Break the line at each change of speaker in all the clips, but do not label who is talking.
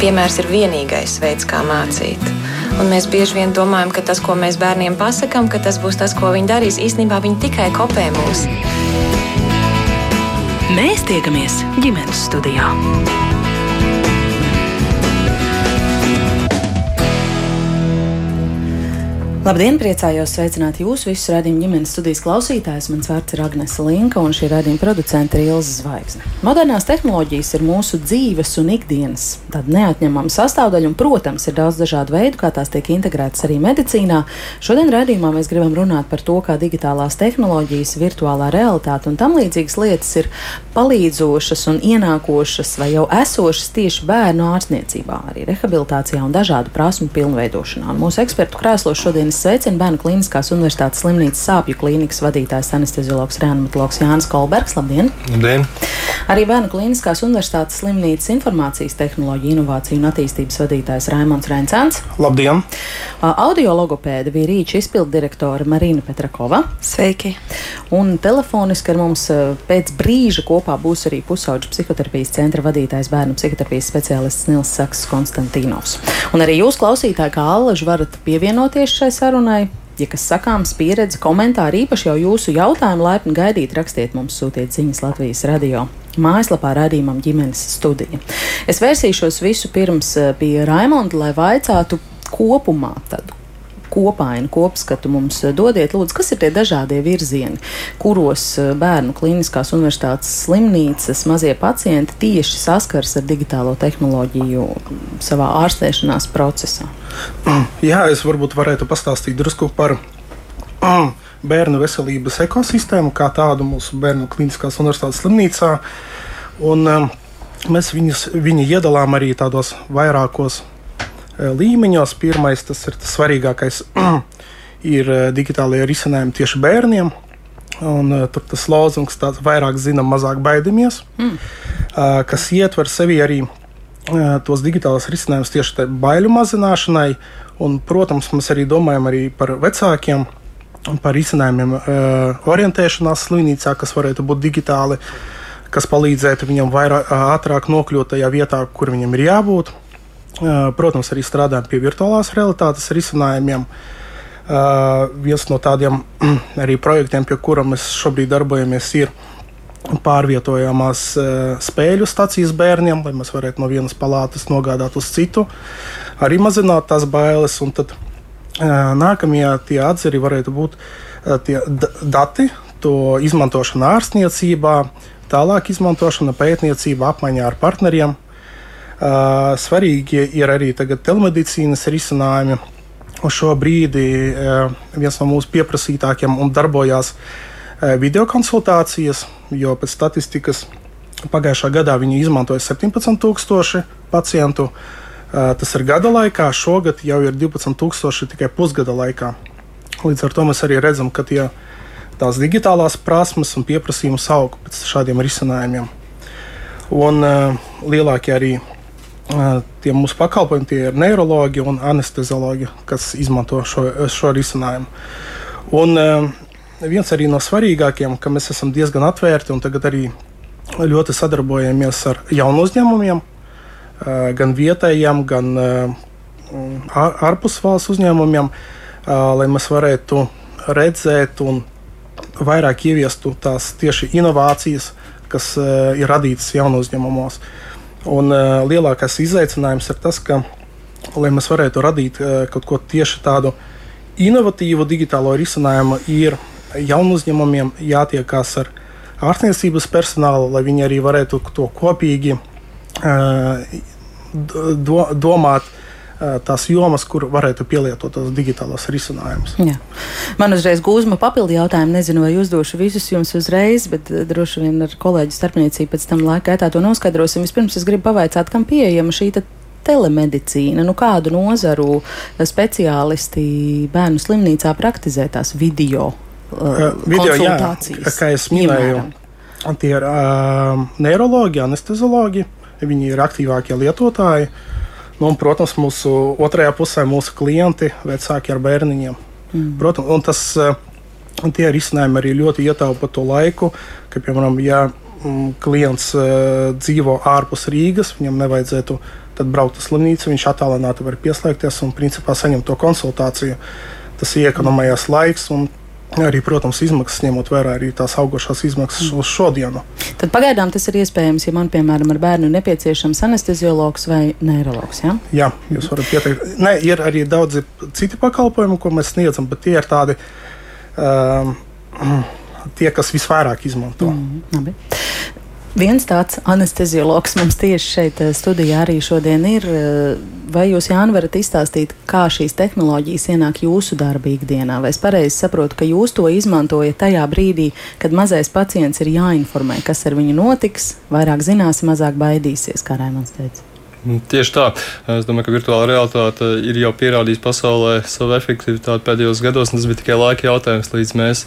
piemērs ir vienīgais veids, kā mācīt. Un mēs bieži vien domājam, ka tas, ko mēs bērniem pasakām, ka tas būs tas, ko viņi darīs. Īsnībā viņi tikai kopē mūs.
Mēs tiekamies ģimenes studijā.
Labdien, priecājos sveicināt jūs visus redzējumu ģimenes studijas klausītājus. Mans vārds ir Agnese Linka, un šī redzējuma producente ir Ilza Zvaigzne. Modernās tehnoloģijas ir mūsu dzīves un ikdienas tāda neatņemama sastāvdaļa, un, protams, ir daudz dažādu veidu, kā tās tiek integrētas arī medicīnā. Šodien redzējumā mēs gribam runāt par to, kā digitālās tehnoloģijas, virtuālā realitāte un tam līdzīgas lietas ir palīdzošas un ienākošas vai jau esošas tieši bērnu ārstniecībā, arī rehabilitācijā un dažādu prasmu pilnveidošanā. Un mūsu ekspertu krēslos šodien es sveicinu Bērnu Kliniskās Universitātes slimnīcas sāpju klīnikas vadītājs anesteziologs reanimatologs Jānis Kolbergs. Labdien!
Labdien!
Arī Bērnu Kliniskās Universitātes slimnīcas informācijas tehnoloģiju inovāciju un attīstības vadītājs Raimons Reincāns.
Labdien!
Audiologopēda bija rīča izpildirektore Marina Petrakova.
Sveiki!
Un telefoniski ar mums pēc brīža kopā būs arī pusauģa psihoterapijas centra vadītājs bērnu psihoterapijas speciālists Nils Saks Konstantīnovs. Un arī jūs, klausītāji, kā allaži, varat pievienoties šai sarunai. Ja kas sakāms, pieredze, komentāri, īpaši jau jūsu jautājumu laipni gaidīt, rakstiet mums, sūtiet ziņas Latvijas radio. Mājaslapā radījumam ģimenes studija. Es vērsīšos visu pirms pie Raimonda, lai vaicātu kopumā tādu kopainu, kopskatu mums dodiet. Lūdzu, kas ir tie dažādie virzieni, kuros bērnu klīniskās universitātes slimnīcas mazie pacienti tieši saskars ar digitālo tehnoloģiju savā ārstēšanās procesā?
Jā, es varbūt varētu pastāstīt drusku par bērnu veselības ekosistēmu, kā tādu mūsu bērnu klīniskās universitātes slimnīcā. Un, um, mēs viņus, viņu iedalām arī tādos vairākos līmeņos. Pirmais, tas ir tas svarīgākais, ir uh, digitālajie risinājumi tieši bērniem. Un, uh, tur tas lozungs tāds - vairāk zinām, mazāk baidamies, mm. uh, kas ietver sevi arī uh, tos digitālos risinājumus tieši baiļu mazināšanai. Un, protams, mēs arī domājam arī par vecākiem, par izcinājumiem, uh, orientēšanās slimnīcā, kas varētu būt digitāli, kas palīdzētu viņam vairāk, ātrāk nokļūt tajā vietā, kur viņam ir jābūt. Uh, protams, arī strādājam pie virtuālās realitātes risinājumiem. Uh, viens no tādiem arī projektiem, pie kura mēs šobrīd darbojamies, ir pārvietojamās uh, spēļu stācijas bērniem, lai mēs varētu no vienas palātas nogādāt uz citu, arī mazināt tās bailes. Tad, Nākamie tie atzari varētu būt tie dati, to izmantošana ārstniecībā, tālāk izmantošana pētniecībā, apmaiņā ar partneriem. Svarīgi ir arī telemedicīnas risinājumi. Uz šo brīdi viens no mūsu pieprasītākiem un darbojās videokonsultācijas, jo pēc statistikas pagājušā gadā viņi izmantoja 17,000 pacientu. Tas ir gada laikā, šogad jau ir 12,000 tikai pusgada laikā. Līdz ar to mēs arī redzam, ka tie, tās digitālās prasmes un pieprasījums aug pēc šādiem risinājumiem. Un uh, lielākie arī tie mūsu pakalpojumi tie ir neiroloģi un anesteziologi, kas izmanto šo, šo risinājumu. Un uh, viens arī no svarīgākajiem, ka mēs esam diezgan atvērti un tagad arī ļoti sadarbojamies ar jaunu uzņēmumiem gan vietējiem, gan ārpus valsts uzņēmumiem, lai mēs varētu redzēt un vairāk ieviestu tās tieši inovācijas, kas ir radītas jaunu uzņēmumos. Un lielākais izaicinājums ir tas, ka, lai mēs varētu radīt kaut ko tieši tādu inovatīvu digitālo risinājumu, ir jaunu uzņēmumiem jātiekās ar ārstniecības personālu, lai viņi arī varētu to kopīgi do, domāt tās jomas, kur varētu pielietot tos digitālos risinājumus. Jā.
Man uzreiz gūzma papildu jautājumu, nezinu, vai uzdošu visus jums uzreiz, bet droši vien ar kolēģi starpniecību pēc tam laika gaitā to noskaidrosim. Vispirms es gribu pavaicāt, kam pieejama šī telemedicīna, nu kādu nozaru speciālisti bērnu slimnīcā praktizē tās video, uh, video konsultācijas.
Jā, kā es minēju, piemēram. tie ir uh, neiroloģi, anesteziologi. Uh, Viņi ir aktīvākie lietotāji. Nu, un, protams, mūsu otrajā pusē mūsu klienti, vecāki ar bērniņiem. Mm. Protams, un tas, tie risinājumi arī ļoti ietaupa to laiku, ka, piemēram, ja mm, klients uh, dzīvo ārpus Rīgas, viņam nevajadzētu tad braukt uz slimnīcu, viņš attālināti var pieslēgties un principā saņemt to konsultāciju. Tas iekonomējās laiks un arī, protams, izmaksas, ņemot vērā arī tās augošās izmaksas uz šodienu.
Tad pagaidām tas ir iespējams, ja man, piemēram, ar bērnu nepieciešams anesteziologs vai neiroloģis. Ja?
Jā, jūs varat pieteikt. Nē, ir arī daudzi citi pakalpojumi, ko mēs sniedzam, bet tie ir tādi. Um, Tie, kas visvairāk izmanto. Mm,
labi. Viens tāds anesteziologs mums tieši šeit eh, studijā arī šodien ir. Eh, vai jūs, Jāni, varat izstāstīt, kā šīs tehnoloģijas ienāk jūsu darba ikdienā? Vai es pareizi saprotu, ka jūs to izmantojat tajā brīdī, kad mazais pacients ir jāinformē, kas ar viņu notiks, vairāk zinās, mazāk baidīsies, kā Raimons teica?
Nu, tieši tā. Es domāju, ka virtuāla realitāte ir jau pierādījusi pasaulē savu efektivitāti pēdējos gados, tas bija tikai laika jautājums, līdz mēs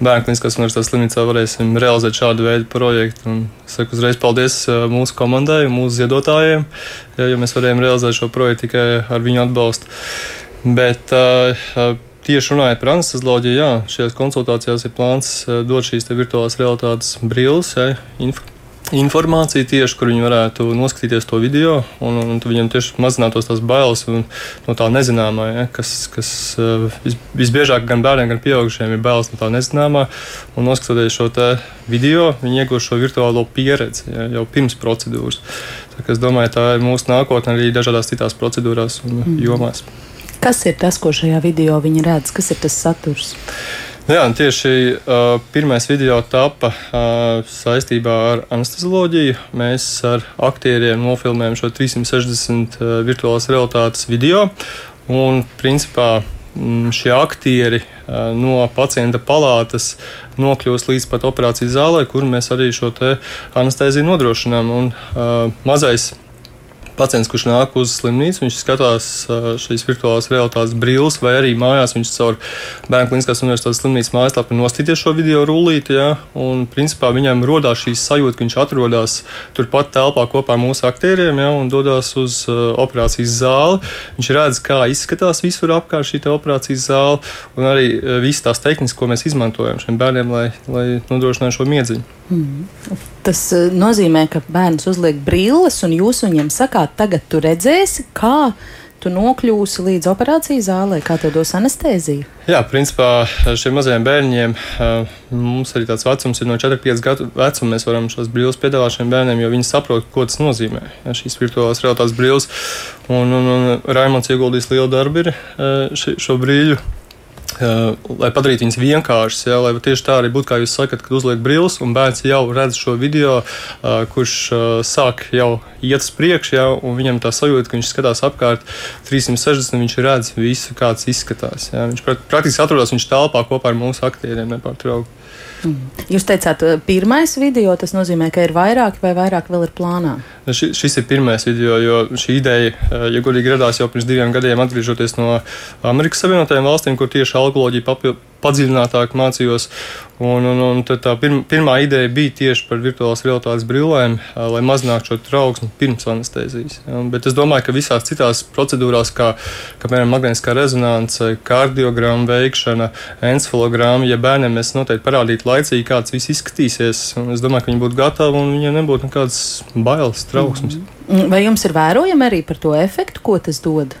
Bērnu kliniskās universitātes slimnīcā varēsim realizēt šādu veidu projektu. Un es saku uzreiz paldies mūsu komandai, mūsu ziedotājiem, jo mēs varējām realizēt šo projektu tikai ar viņu atbalstu. Bet, uh, Tieši runājot par anestezioloģiju, jā, šajās konsultācijās ir plāns dot šīs virtuālās realitātes brilles, ja, informāciju tieši, kur viņi varētu noskatīties to video, un, un viņiem tieši mazinātos tās bailes no tā nezināmā, ja, kas, kas eh, vis, visbiežāk gan bērniem, gan pieaugušiem ir bailes no tā nezināmā. Un noskatoties šo video, viņi iegūst šo virtuālo pieredzi ja, jau pirms procedūras. Tā, es domāju, tā ir mūsu nākotne arī dažādās citās procedūrās un mm. jomās.
Kas ir tas, ko šajā video viņi redz? Kas ir tas saturs?
Nu jā, tieši uh, pirmais video tapa uh, saistībā ar anestezioloģiju. Mēs ar aktieriem nofilmējam šo 360 uh, virtuālās realitātes video. Un, principā, mm, šie aktieri uh, no pacienta palātas nokļūst līdz pat operācijas zālē, kur mēs arī šo anesteziju nodrošinām. Un, uh, mazais pacients, kurš nāk uz slimnīcu, viņš skatās šīs virtuālās realitātes brilles, vai arī mājās viņš caur Bērnu kliniskās universitātes slimnīcas mājaslapu nostīties šo video rullīti. Ja, un, principā, viņam radās šī sajūta, ka viņš atrodas turpat telpā kopā ar mūsu aktieriem ja, un dodas uz operācijas zāli. Viņš redz, kā izskatās visur apkārt šī operācijas zāle un arī visas tās tehnikas, ko mēs izmantojam šiem bērniem, lai, lai nodrošinātu šo miedziņu. Mm.
Tas nozīmē, ka bērns uzliek brilles un jūs viņam sakāt, tagad tu redzēsi, kā tu nokļūsi līdz operācijas zālē, kā tev dos anestēziju?
Jā, principā šiem mazajiem bērniem mums arī tāds vecums ir no 4-5 gadu vecuma. Mēs varam šos brīvus piedāvāt šiem bērniem, jo viņi saprot, ko tas nozīmē. Ja, šīs virtuālās realitātes brīvs. Un, un, un Raimons ieguldījis lielu darbu ir šo brīļu lai padarītu viņas vienkāršas, ja, lai tieši tā arī būtu, kā jūs sakat, kad uzliek brilles un bērns jau redz šo video, kurš sāk jau iet uz priekšu, ja, un viņam tā sajūta, ka viņš skatās apkārt 360, viņš redz visu, kāds izskatās. Ja. Viņš praktiski atrodas viņš telpā kopā ar mūsu aktieriem nepārtraukti.
Mm. Jūs teicāt, pirmais video, tas nozīmē, ka ir vairāk vai vairāk vēl ir plānā?
Ši, šis ir pirmais video, jo šī ideja, ja godīgi radās jau pirms diviem gadiem, atgriežoties no Amerikas Savienotajām valstīm, kur tieši alkoholoģija padziļinātāk mācījos. Un, un, un tā pirma, pirmā ideja bija tieši par virtuālās realitātes brillēm, lai mazinātu šo trauksmi pirms anestezijas. Ja, bet es domāju, ka visās citās procedūrās, kā, piemēram magnētiskā rezonance, kardiogramma veikšana, encefalogramma, ja bērniem mēs noteikti parādītu laicīgi, kāds viss izskatīsies, es domāju, ka viņi būtu gatavi un viņiem nebūtu nekādas bailes, trauksmes.
Vai jums ir vērojami arī par to efektu, ko tas dod?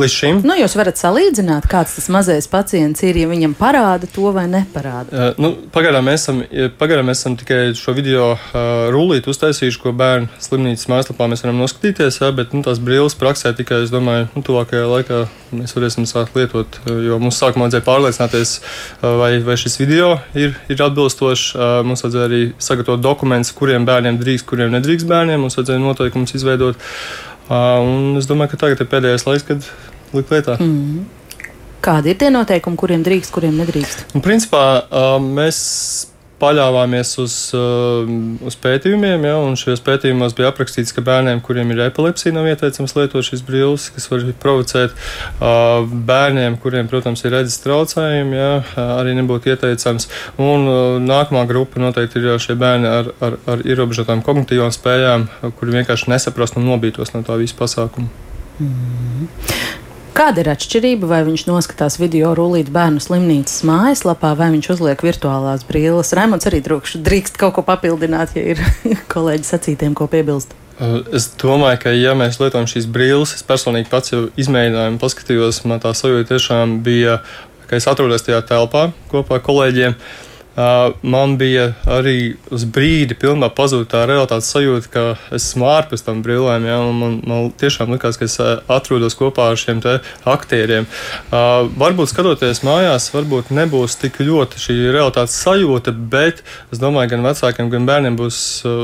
Līdz šim.
Nu, jūs varat salīdzināt, kāds tas mazais pacients ir, ja viņam parāda to vai neparāda.
Uh, nu, pagaidām, mēs esam, pagaidām mēs esam tikai šo video uh, rullīti uztaisījuši, ko bērnu slimnīcas mājaslapā mēs varam noskatīties, ja, bet nu, tās brīvas praksē tikai, es domāju, nu, tuvākajā laikā mēs varēsim sākt lietot, jo mums sākumā vajadzēja pārliecināties, uh, vai, vai šis video ir, ir atbilstošs. Uh, mums vajadzēja arī sagatavot dokumentus, kuriem bērniem drīkst, kuriem nedrīkst bērniem. Mums vajadzēja noteikumus izveidot. Un es domāju, ka tagad ir pēdējais laiks, kad likt lietā. Mm -hmm.
Kādi ir tie noteikumi, kuriem drīkst, kuriem nedrīkst?
Un, principā, mēs paļāvāmies uz, uh, uz pētījumiem, ja, un šajos pētījumos bija aprakstīts, ka bērniem, kuriem ir epilepsija, nav ieteicams lietot šīs brilles, kas var provocēt. Uh, bērniem, kuriem, protams, ir redzes traucējumi, ja, arī nebūtu ieteicams. Un uh, nākamā grupa noteikti ir šie bērni ar, ar, ar ierobežotām kognitīvām spējām, kuri vienkārši nesaprast un nobītos no tā visa pasākuma. Mm.
Kāda ir atšķirība, vai viņš noskatās video rullīt bērnu slimnīcas mājaslapā, vai viņš uzliek virtuālās brīles? Raimonds arī drūkš, drīkst kaut ko papildināt, ja ir kolēģi sacītiem, ko piebilst.
Es domāju, ka, ja mēs lietojam šīs brilles, es personīgi pats jau izmēģināju, paskatījos, man tā sajūta tiešām bija, ka es atrodos tajā telpā kopā ar kolēģiem. Uh, man bija arī uz brīdi pilnībā pazuda tā realitātes sajūta, ka es esmu ārpus tam brillēm. Ja, man, man tiešām likās, ka es atrodos kopā ar šiem aktieriem. Uh, varbūt skatoties mājās, varbūt nebūs tik ļoti šī realitātes sajūta, bet es domāju, gan vecākiem, gan bērniem būs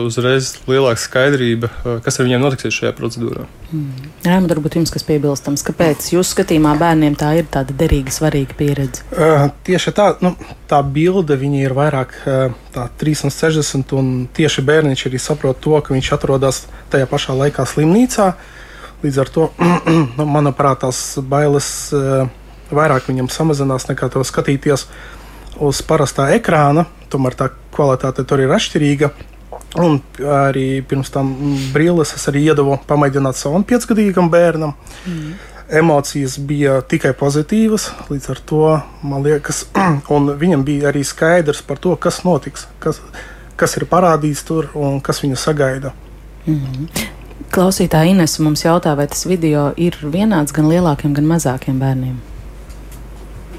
uzreiz lielāka skaidrība, kas ar viņiem notiks šajā procedūrā.
Mm. Jā, man varbūt jums kas piebilstams, kāpēc jūsu skatījumā bērniem tā ir tāda derīga, svarīga pieredze?
Uh, tieši tā, nu, tā bilde, viņa viņi ir vairāk tā, 360, un tieši bērniņš arī saprot to, ka viņš atrodas tajā pašā laikā slimnīcā. Līdz ar to, nu, manuprāt, tās bailes vairāk viņam samazinās nekā to skatīties uz parastā ekrāna. Tomēr tā kvalitāte tur ir atšķirīga. Un arī pirms tam brīvības es arī iedevu pamēģināt savam piecgadīgam bērnam. Mm emocijas bija tikai pozitīvas. Līdz ar to man liekas, un viņam bija arī skaidrs par to, kas notiks, kas, kas ir parādīts tur un kas viņu sagaida.
Mm -hmm. Klausītāja Ines mums jautā, vai tas video ir vienāds gan lielākiem, gan mazākiem bērniem.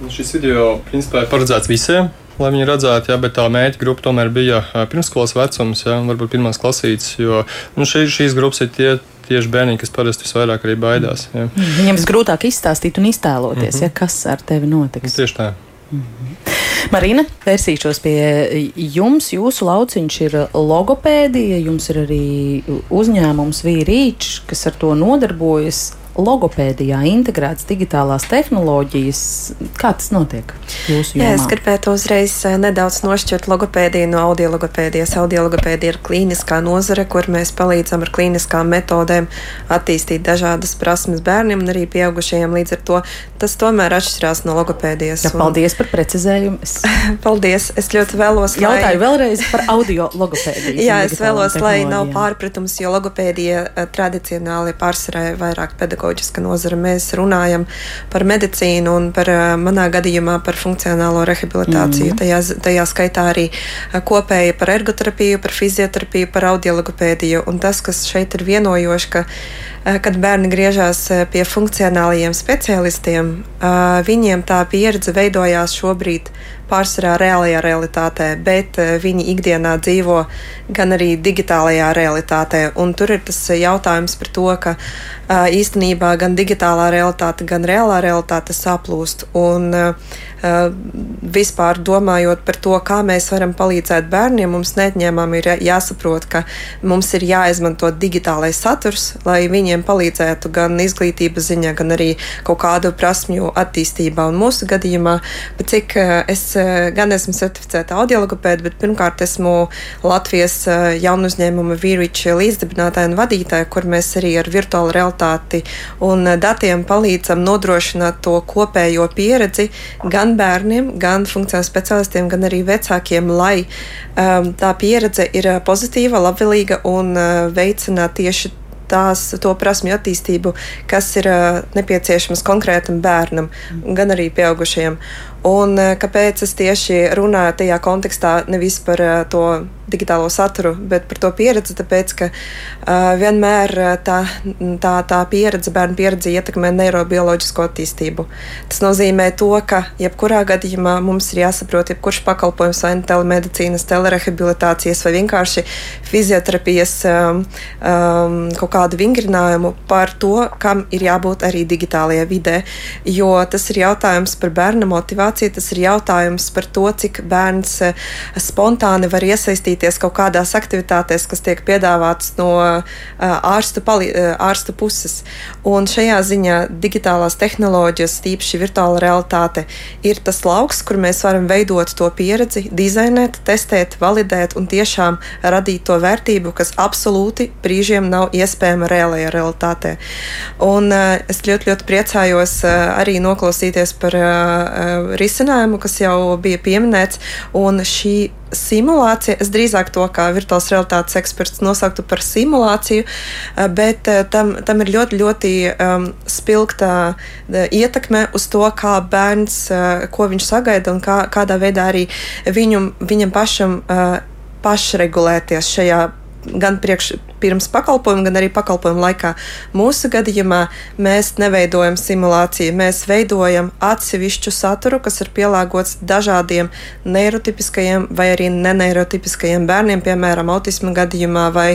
Nu, šis video principā ir paredzēts visiem, lai viņi redzētu, ja, bet tā mērķa grupa tomēr bija pirmskolas vecums, ja, varbūt pirmās klasītes, jo nu, šī, šīs grupas ir tie tieši bērni, kas parasti visvairāk arī baidās. Ja.
Mm. Viņiem visgrūtāk izstāstīt un iztēloties, mm -hmm. ja, kas ar tevi notiks.
Tieši tā.
Mm -hmm. Marina, vērsīšos pie jums. Jūsu lauciņš ir logopēdija, jums ir arī uzņēmums Vīrīčs, kas ar to nodarbojas logopēdijā integrētas digitālās tehnoloģijas. Kā tas notiek? Jā,
es gribētu uzreiz eh, nedaudz nošķirt logopēdiju no audiologopēdijas. Audiologopēdija ir klīniskā nozare, kur mēs palīdzam ar klīniskām metodēm attīstīt dažādas prasmes bērniem un arī pieaugušajiem. Līdz ar to tas tomēr atšķirās no logopēdijas.
Ja, paldies un... par precizējumu. Es...
paldies! Es ļoti vēlos.
Jautāju lai... vēlreiz par audio logopēdiju.
jā, es vēlos, lai nav pārpratums, jo logopēdija eh, tradicionāli pārsvarā vairāk pedagoģi pedagoģiska nozara. Mēs runājam par medicīnu un par manā gadījumā par funkcionālo rehabilitāciju. Mm. Tajā, tajā skaitā arī kopēji par ergoterapiju, par fizioterapiju, par audiologopēdiju. Un tas, kas šeit ir vienojoši, ka kad bērni griežas pie funkcionālajiem specialistiem, viņiem tā pieredze veidojās šobrīd pārsvarā reālajā realitātē, bet viņi ikdienā dzīvo gan arī digitālajā realitātē. Un tur ir tas jautājums par to, ka īstenībā gan digitālā realitāte, gan reālā realitāte saplūst. Un, vispār domājot par to, kā mēs varam palīdzēt bērniem, mums neatņēmami ir jāsaprot, ka mums ir jāizmanto digitālais saturs, lai viņiem palīdzētu gan izglītības ziņā, gan arī kaut kādu prasmju attīstībā. Un mūsu gadījumā, cik es gan esmu certificēta audiologopēda, bet pirmkārt esmu Latvijas jaunu uzņēmuma Vīriča līdzdibinātāja un vadītāja, kur mēs arī ar virtuālu realitāti un datiem palīdzam nodrošināt to kopējo pieredzi gan bērniem, gan funkcionāliem specialistiem, gan arī vecākiem, lai um, tā pieredze ir pozitīva, labvēlīga un uh, veicina tieši tās, to prasmju attīstību, kas ir uh, nepieciešamas konkrētam bērnam, gan arī pieaugušajiem. Un uh, kāpēc es tieši runāju tajā kontekstā nevis par uh, to digitālo saturu, bet par to pieredzi, tāpēc ka uh, vienmēr tā, tā, tā pieredze, bērnu pieredze ietekmē neirobioloģisko attīstību. Tas nozīmē to, ka jebkurā gadījumā mums ir jāsaprot, jebkurš pakalpojums vai nu telemedicīnas, telerehabilitācijas vai vienkārši fizioterapijas um, um, kaut kādu vingrinājumu par to, kam ir jābūt arī digitālajā vidē. Jo tas ir jautājums par bērna motivāciju, tas ir jautājums par to, cik bērns spontāni var iesaistīt piedalīties kaut kādās aktivitātēs, kas tiek piedāvātas no ārstu, pali, ārstu puses. Un šajā ziņā digitālās tehnoloģijas, tīpaši virtuāla realitāte, ir tas lauks, kur mēs varam veidot to pieredzi, dizainēt, testēt, validēt un tiešām radīt to vērtību, kas absolūti brīžiem nav iespējama reālajā realitātē. Un es ļoti, ļoti priecājos arī noklausīties par risinājumu, kas jau bija pieminēts, un šī simulācija. Es drīzāk to kā virtuālās realitātes eksperts nosauktu par simulāciju, bet tam, tam ir ļoti, ļoti um, spilgta ietekme uz to, kā bērns, ko viņš sagaida un kā, kādā veidā arī viņu, viņam pašam uh, pašregulēties šajā gan priekš, pirms pakalpojuma, gan arī pakalpojuma laikā. Mūsu gadījumā mēs neveidojam simulāciju, mēs veidojam atsevišķu saturu, kas ir pielāgots dažādiem neirotipiskajiem vai arī neneirotipiskajiem bērniem, piemēram, autisma gadījumā vai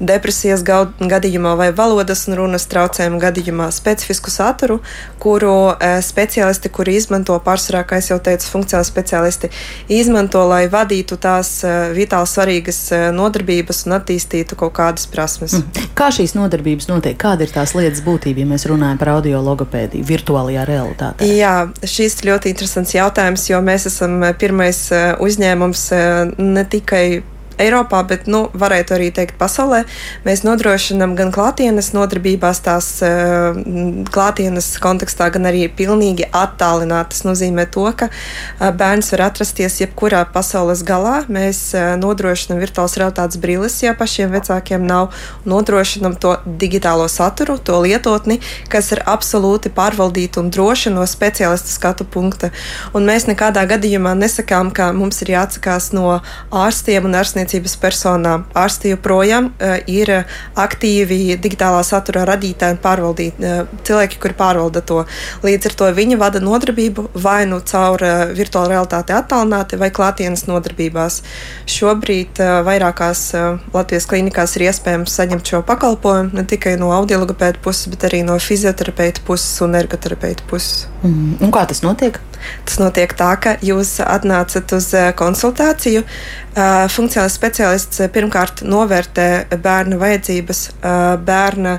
depresijas gadījumā vai valodas un runas traucējumu gadījumā specifisku saturu, kuru e, speciālisti, kuri izmanto pārsvarā, kā jau teicu, funkcionāli speciālisti, izmanto, lai vadītu tās e, vitāli svarīgas e, nodarbības un attīstītu kaut kādas prasmes.
Mm. Kā šīs nodarbības notiek? Kāda ir tās lietas būtība, ja mēs runājam par audio logopēdiju virtuālajā realitātē?
Jā, šis ir ļoti interesants jautājums, jo mēs esam pirmais eh, uzņēmums eh, ne tikai Eiropā, bet nu, varētu arī teikt pasaulē. Mēs nodrošinām gan klātienes nodarbībās, tās uh, klātienes kontekstā, gan arī pilnīgi attālināti. Tas nozīmē to, ka uh, bērns var atrasties jebkurā pasaules galā. Mēs uh, nodrošinām virtuālas realitātes brilles, ja pašiem vecākiem nav, nodrošinām to digitālo saturu, to lietotni, kas ir absolūti pārvaldīta un droša no speciālista skatu punkta. Un mēs nekādā gadījumā nesakām, ka mums ir jāatsakās no ārstiem un ārstniecības ārstniecības personām. Ārsti joprojām uh, ir aktīvi digitālā satura radītāji un pārvaldītāji, uh, cilvēki, kuri pārvalda to. Līdz ar to viņi vada nodarbību vai nu caur virtuālu realitāti attālināti vai klātienes nodarbībās. Šobrīd vairākās Latvijas klinikās ir iespējams saņemt šo pakalpojumu ne tikai no audiologopēta puses, bet arī no fizioterapeita puses un ergoterapeita puses.
Mm. Un kā tas notiek?
Tas notiek tā, ka jūs atnācat uz konsultāciju. Funkcionāls speciālists pirmkārt novērtē bērna vajadzības, bērna,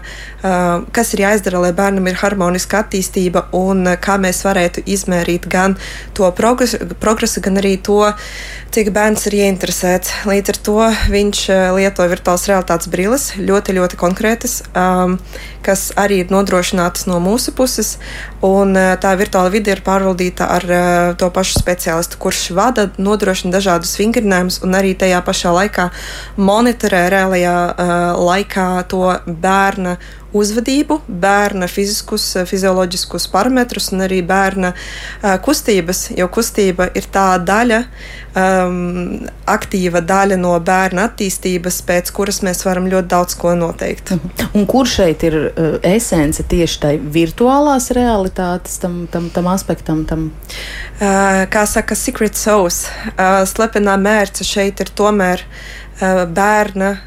kas ir jāizdara, lai bērnam ir harmoniska attīstība un kā mēs varētu izmērīt gan to progresu, progresu gan arī to, cik bērns ir ieinteresēts. Līdz ar to viņš lieto virtuālās realitātes brilles, ļoti, ļoti konkrētas, kas arī ir nodrošinātas no mūsu puses. Un tā virtuāla vide ir pārvaldīta ar to pašu speciālistu, kurš vada, nodrošina dažādus vingrinājumus un arī tajā pašā laikā monitorē reālajā uh, laikā to bērna uzvedību, bērna fiziskus, fizioloģiskus parametrus un arī bērna uh, kustības, jo kustība ir tā daļa, um, aktīva daļa no bērna attīstības, pēc kuras mēs varam ļoti daudz ko noteikt.
Mhm. Un kur šeit ir uh, esence tieši tai virtuālās realitātes, tam, tam, tam aspektam? Tam?
Uh, kā saka Secret Sauce, uh, slepenā mērce šeit ir tomēr uh, bērna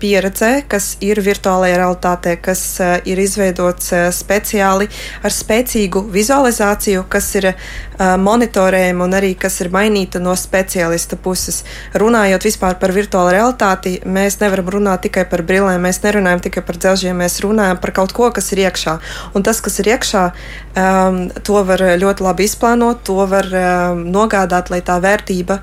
pieredzē, kas ir virtuālajā realitātē, kas ir izveidots speciāli ar spēcīgu vizualizāciju, kas ir monitorējama un arī kas ir mainīta no speciālista puses. Runājot vispār par virtuālo realitāti, mēs nevaram runāt tikai par brillēm, mēs nerunājam tikai par dzelžiem, mēs runājam par kaut ko, kas ir iekšā. Un tas, kas ir iekšā, to var ļoti labi izplānot, to var nogādāt, lai tā vērtība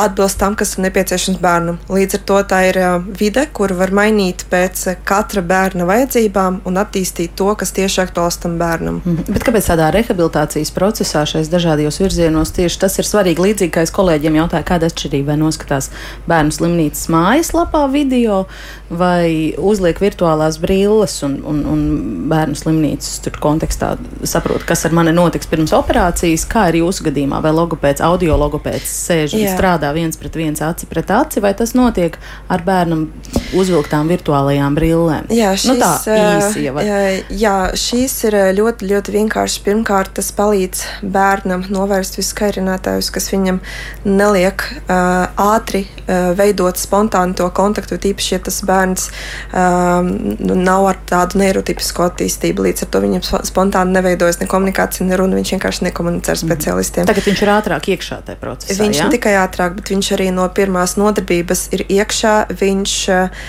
atbilst tam, kas ir nepieciešams bērnam. Līdz ar to tā ir uh, vide, kuru var mainīt pēc katra bērna vajadzībām un attīstīt to, kas tieši aktuāls tam bērnam.
Mm. Bet kāpēc tādā rehabilitācijas procesā šais dažādajos virzienos tieši tas ir svarīgi? Līdzīgi kā es kolēģiem jautāju, kāda atšķirība noskatās bērnu slimnīcas mājaslapā video vai uzliek virtuālās brilles un, un, un bērnu slimnīcas tur kontekstā saprot, kas ar mani notiks pirms operācijas, kā ir jūsu gadījumā, vai logopēds, audio logopēds sēž un strādā viens pret viens aci pret aci, vai tas notiek ar bērnam uzvilktām virtuālajām brillēm?
Jā, šis,
nu tā īsi jau.
Jā, jā, šīs ir ļoti, ļoti vienkārši. Pirmkārt, tas palīdz bērnam novērst visus kairinātājus, kas viņam neliek uh, ātri uh, veidot spontāni to kontaktu, tīpaši, ja tas bērns bērns um, nu, nav ar tādu neirotipisku attīstību. Līdz ar to viņam spontāni neveidojas ne komunikācija, ne runa. Viņš vienkārši nekomunicē ar mhm. specialistiem.
Tagad viņš ir ātrāk iekšā tajā procesā.
Viņš
ja?
ne tikai ātrāk, bet viņš arī no pirmās nodarbības ir iekšā. Viņš uh,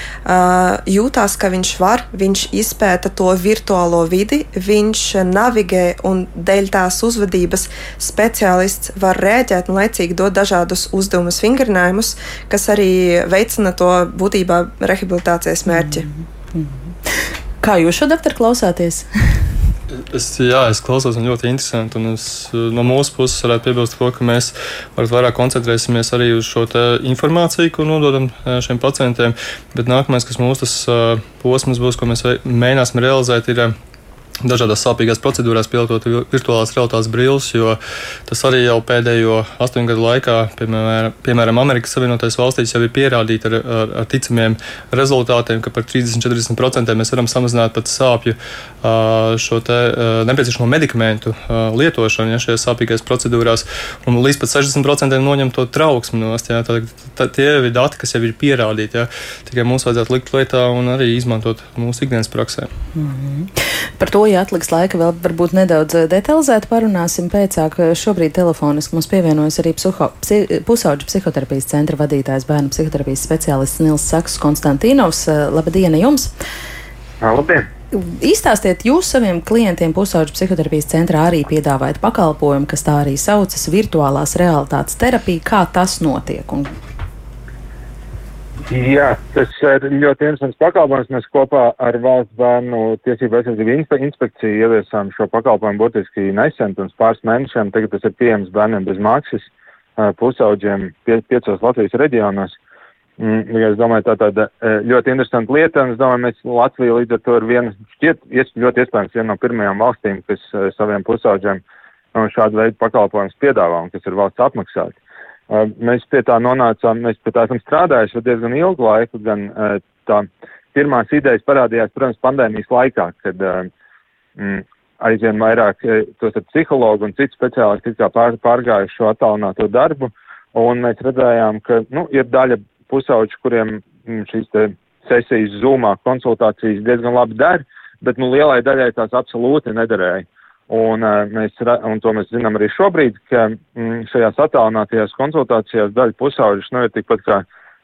jūtās, ka viņš var, viņš izpēta to virtuālo vidi, viņš navigē un dēļ tās uzvedības speciālists var rēģēt un laicīgi dot dažādus uzdevumus, vingrinājumus, kas arī veicina to būtībā rehabilitāciju rehabilitācijas mērķi. Mm -hmm.
Kā jūs šo doktoru klausāties?
Es, jā, es klausos, un ļoti interesanti. Un es no mūsu puses varētu piebilst to, ka mēs vairāk koncentrēsimies arī uz šo informāciju, ko nododam šiem pacientiem. Bet nākamais, kas mūsu posms būs, ko mēs mēģināsim realizēt, ir dažādās sāpīgās procedūrās pielietot virtuālās realitātes brilles, jo tas arī jau pēdējo astoņu gadu laikā, piemēram, piemēram Amerikas Savienotajās valstīs, jau ir pierādīts ar, ar, ar ticamiem rezultātiem, ka par 30-40% mēs varam samazināt pat sāpju šo te, nepieciešamo medikamentu lietošanu ja, šajās sāpīgās procedūrās, un līdz pat 60% noņemt to trauksmi nost. Ja, tā, tā, tie ir dati, kas jau ir pierādīti. Ja, tikai mums vajadzētu likt lietā un arī izmantot mūsu ikdienas praksē. Mm
-hmm. Par to ja atliks laika, vēl varbūt nedaudz eh, detalizēt parunāsim pēcāk. Šobrīd telefoniski mums pievienojas arī psiho, psi, pusauģu psihoterapijas centra vadītājs bērnu psihoterapijas speciālists Nils Saks Konstantīnovs. Eh, labdien jums!
Labdien!
Izstāstiet, jūs saviem klientiem pusauģu psihoterapijas centrā arī piedāvājat pakalpojumu, kas tā arī saucas virtuālās realitātes terapija. Kā tas notiek un
Jā, tas ir ļoti interesants pakalpojums. Mēs kopā ar Valsts bērnu tiesību aizsardzību inspekciju ieviesām šo pakalpojumu būtiski nesen, pirms pāris mēnešiem. Tagad tas ir pieejams bērniem bez maksas pusauģiem pie, piecos Latvijas reģionos. Mm, es domāju, tā tāda ļoti interesanta lieta, un es domāju, mēs Latvija līdz ar to ir viena, šķiet, ļoti iespējams viena no pirmajām valstīm, kas saviem pusauģiem šādu veidu pakalpojumus piedāvā un kas ir valsts apmaksāti. Mēs pie tā nonācām, mēs pie tā esam strādājuši diezgan ilgu laiku, gan tā pirmās idejas parādījās, protams, pandēmijas laikā, kad mm, aizvien vairāk tos psihologu un citu speciālistu pār, pārgājuši šo attālināto darbu, un mēs redzējām, ka, nu, ir daļa pusauģu, kuriem mm, šīs te sesijas zūmā konsultācijas diezgan labi der, bet, nu, lielai daļai tās absolūti nederēja. Un, uh, mēs, un to mēs zinām arī šobrīd, ka mm, šajās attālinātajās konsultācijās daļa pusauģis nu, ir tikpat kā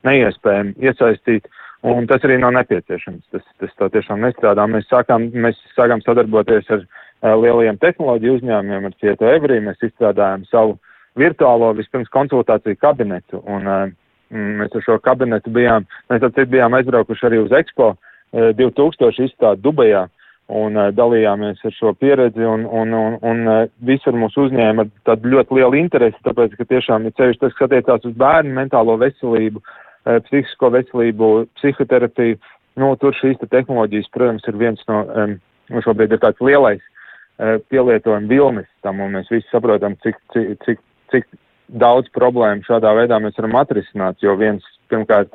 neiespējami iesaistīt, un tas arī nav nepieciešams. Tas, tas tā tiešām nestrādā. Mēs sākām, mēs sākām sadarboties ar uh, lielajiem tehnoloģiju uzņēmumiem, ar Cietu Everī, mēs izstrādājām savu virtuālo vispirms konsultāciju kabinetu, un uh, mēs ar šo kabinetu bijām, mēs tad bijām aizbraukuši arī uz Expo uh, 2000 izstādi Dubajā un uh, dalījāmies ar šo pieredzi, un, un, un, un uh, visur mūs uzņēma ar tādu ļoti lielu interesi, tāpēc, ka tiešām ir ceļš tas, kas attiecās uz bērnu mentālo veselību, uh, psihisko veselību, psihoterapiju. Nu, tur šīs te tehnoloģijas, protams, ir viens no, nu šobrīd ir tāds lielais pielietojuma vilnis tam, un mēs visi saprotam, cik, cik, cik, cik daudz problēmu šādā veidā mēs varam atrisināt, jo viens, pirmkārt,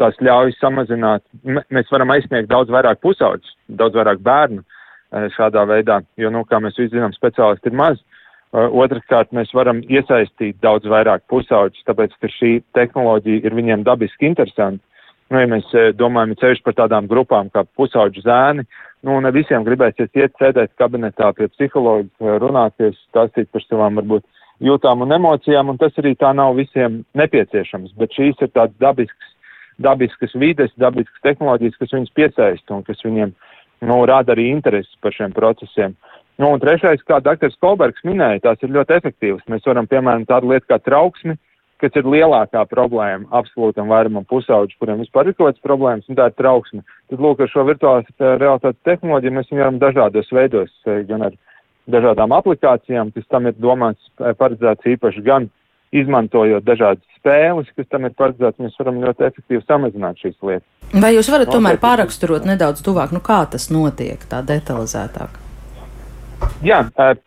tās ļauj samazināt, mēs varam aizsniegt daudz vairāk pusauģus, daudz vairāk bērnu e, šādā veidā, jo, nu, kā mēs visi zinām, speciālisti ir maz. E, otrkārt, mēs varam iesaistīt daudz vairāk pusauģus, tāpēc, ka šī tehnoloģija ir viņiem dabiski interesanta. Nu, ja mēs e, domājam ceļš par tādām grupām kā pusauģu zēni, nu, ne visiem gribēsies iet sēdēt kabinetā pie psiholoģa, runāties, stāstīt par savām varbūt jūtām un emocijām, un tas arī tā nav visiem nepieciešams, bet šīs ir tāds dabisks dabiskas vides, dabiskas tehnoloģijas, kas viņus piesaista un kas viņiem nu, rada arī interesi par šiem procesiem. Nu, un trešais, kā dr. Kolbergs minēja, tās ir ļoti efektīvas. Mēs varam, piemēram, tādu lietu kā trauksmi, kas ir lielākā problēma absolūtam vairumam pusauģu, kuriem vispār ir kaut kādas problēmas, un tā ir trauksme. Tad, lūk, ar šo virtuālās eh, realitātes tehnoloģiju mēs viņu varam dažādos veidos, eh, gan ar dažādām aplikācijām, kas tam ir domāts, eh, paredzēts īpaši gan izmantojot dažādas spēles, kas tam ir paredzēts, mēs varam ļoti efektīvi samazināt šīs lietas.
Vai jūs varat tomēr pāraksturot nedaudz tuvāk, nu kā tas notiek tā detalizētāk?
Jā,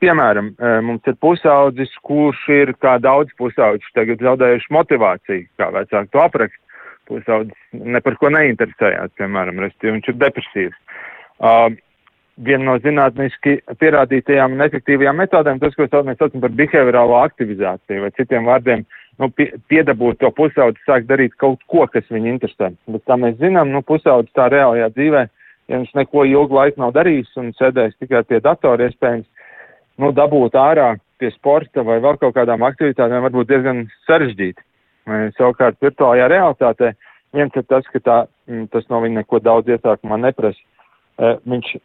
piemēram, mums ir pusaudzis, kurš ir kā daudz pusaudzis, tagad zaudējuši motivāciju, kā vecāki to aprakst. Pusaudzis ne par ko neinteresējās, piemēram, restīvi, viņš ir depresīvs. Viena no zinātniski pierādītajām un efektīvajām metodēm, tas, ko mēs saucam par behaviorālo aktivizāciju, vai citiem vārdiem, nu, pie, piedabūt to pusaudzi sākt darīt kaut ko, kas viņu interesē. Bet tā mēs zinām, nu, pusaudzi tā reālajā dzīvē, ja viņš neko ilgu laiku nav darījis un sēdējis tikai pie datora, iespējams, nu, dabūt ārā pie sporta vai vēl kaut kādām aktivitātēm var būt diezgan sarežģīti. Savukārt virtuālajā realitātē viens ir tas, ka tā, mm, tas no viņa neko daudz iesākumā neprasa. Eh, viņš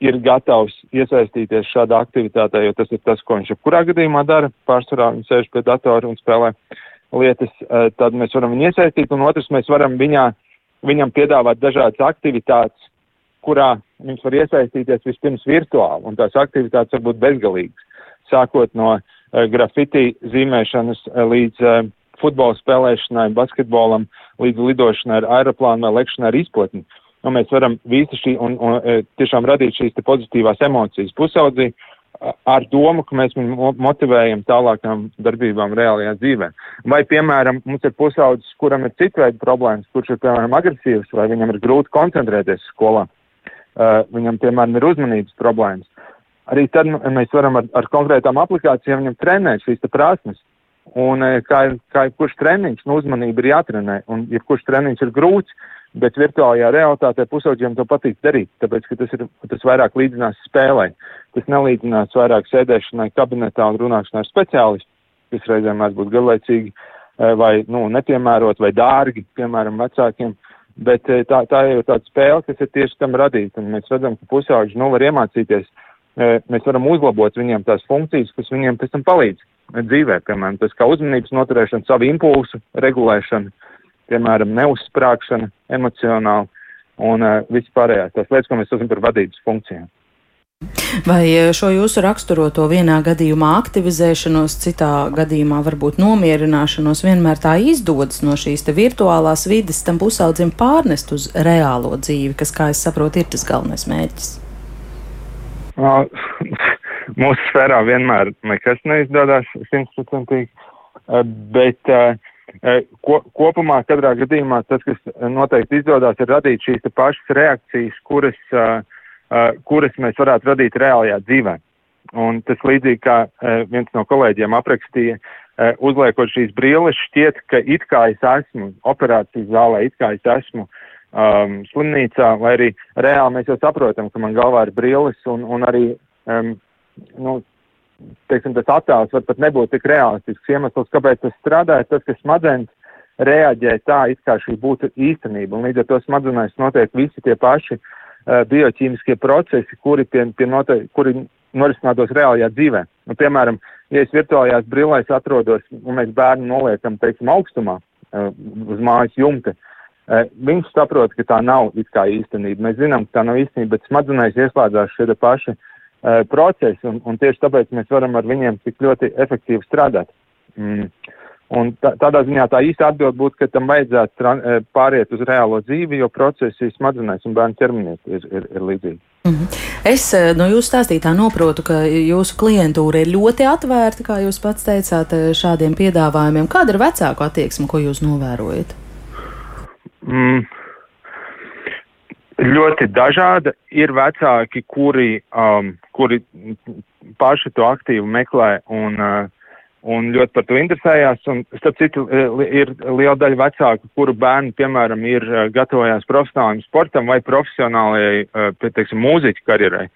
ir gatavs iesaistīties šādā aktivitātē, jo tas ir tas, ko viņš jebkurā gadījumā dara. Pārsvarā viņš sēž pie datora un spēlē lietas, eh, tad mēs varam viņu iesaistīt, un otrs, mēs varam viņā, viņam piedāvāt dažādas aktivitātes, kurā viņš var iesaistīties vispirms virtuāli, un tās aktivitātes var būt bezgalīgas, sākot no uh, grafiti zīmēšanas uh, līdz uh, futbola spēlēšanai, basketbolam, līdz lidošanai ar aeroplānu vai lekšanai ar izplatni. Un mēs varam visu šī un, un, un tiešām radīt šīs pozitīvās emocijas pusaudzī ar domu, ka mēs viņu motivējam tālākām darbībām reālajā dzīvē. Vai, piemēram, mums ir pusaudzis, kuram ir citveida problēmas, kurš ir, piemēram, agresīvs, vai viņam ir grūti koncentrēties skolā, uh, viņam, piemēram, ir uzmanības problēmas. Arī tad mēs varam ar, ar konkrētām aplikācijām viņam trenēt šīs prasmes. Un kā, kā jebkurš treniņš, nu uzmanība ir jātrenē, un jebkurš treniņš ir grūts, bet virtuālajā realitātē pusauģiem to patīk darīt, tāpēc, ka tas, ir, tas vairāk līdzinās spēlē. Tas nelīdzinās vairāk sēdēšanai kabinetā un runāšanai ar speciālistu, kas reizēm mēdz būt garlaicīgi vai nu, nepiemērot vai dārgi, piemēram, vecākiem. Bet tā, tā ir tāda spēle, kas ir tieši tam radīta, un mēs redzam, ka pusauģi nu var iemācīties, mēs varam uzlabot viņiem tās funkcijas, kas viņiem pēc tam palīdz dzīvē, piemēram, tas kā uzmanības noturēšana, savu impulsu regulēšana, piemēram, neuzsprāgšana emocionāli un uh, viss pārējās tās lietas, ko mēs saucam par vadības funkcijām.
Vai šo jūsu raksturoto vienā gadījumā aktivizēšanos, citā gadījumā varbūt nomierināšanos vienmēr tā izdodas no šīs virtuālās vides tam pusaudzim pārnest uz reālo dzīvi, kas, kā es saprotu, ir tas galvenais mērķis?
Mūsu sfērā vienmēr nekas neizdodas simtprocentīgi, eh, bet uh, ko, kopumā katrā gadījumā tas, kas noteikti izdodas, ir radīt šīs pašas reakcijas, kuras, uh, uh, kuras mēs varētu radīt reālajā dzīvē. Un tas līdzīgi kā viens no kolēģiem aprakstīja, uzliekot šīs brilles, šķiet, ka it kā es esmu operācijas zālē, it kā es esmu um, slimnīcā, vai arī reāli mēs jau saprotam, ka man galvā ir brilles un, un arī um, nu, teiksim, tas attēls var pat nebūt tik realistisks. Iemesls, kāpēc tas strādā, ir tas, ka smadzenes reaģē tā, it kā šī būtu īstenība, un līdz ar to smadzenēs notiek visi tie paši uh, bioķīmiskie procesi, kuri, pie, pie note, kuri norisinātos reālajā dzīvē. Nu, piemēram, ja es virtuālajās brillēs atrodos, un mēs bērnu noliekam, teiksim, augstumā uh, uz mājas jumta, uh, viņš saprot, ka tā nav it kā īstenība. Mēs zinām, ka tā nav īstenība, bet smadzenēs ieslēdzās šie paši uh, procesi, un, un tieši tāpēc mēs varam ar viņiem tik ļoti efektīvi strādāt. Mm. Un tā, tādā ziņā tā īsta atbild būtu, ka tam vajadzētu uh, pāriet uz reālo dzīvi, jo procesi smadzenēs un bērnu ķermenī ir, ir, ir līdzīgi. Mm -hmm.
Es uh, no jūsu stāstītā noprotu, ka jūsu klientūra ir ļoti atvērta, kā jūs pats teicāt, šādiem piedāvājumiem. Kāda ir vecāku attieksme, ko jūs novērojat?
Mm, ļoti dažāda. Ir vecāki, kuri, um, kuri paši to aktīvi meklē un, uh, un ļoti par to interesējās. Un, starp citu, uh, ir liela daļa vecāku, kuru bērni, piemēram, ir uh, gatavojās profesionālajam sportam vai profesionālajai, uh, teiksim, mūziķu karjerai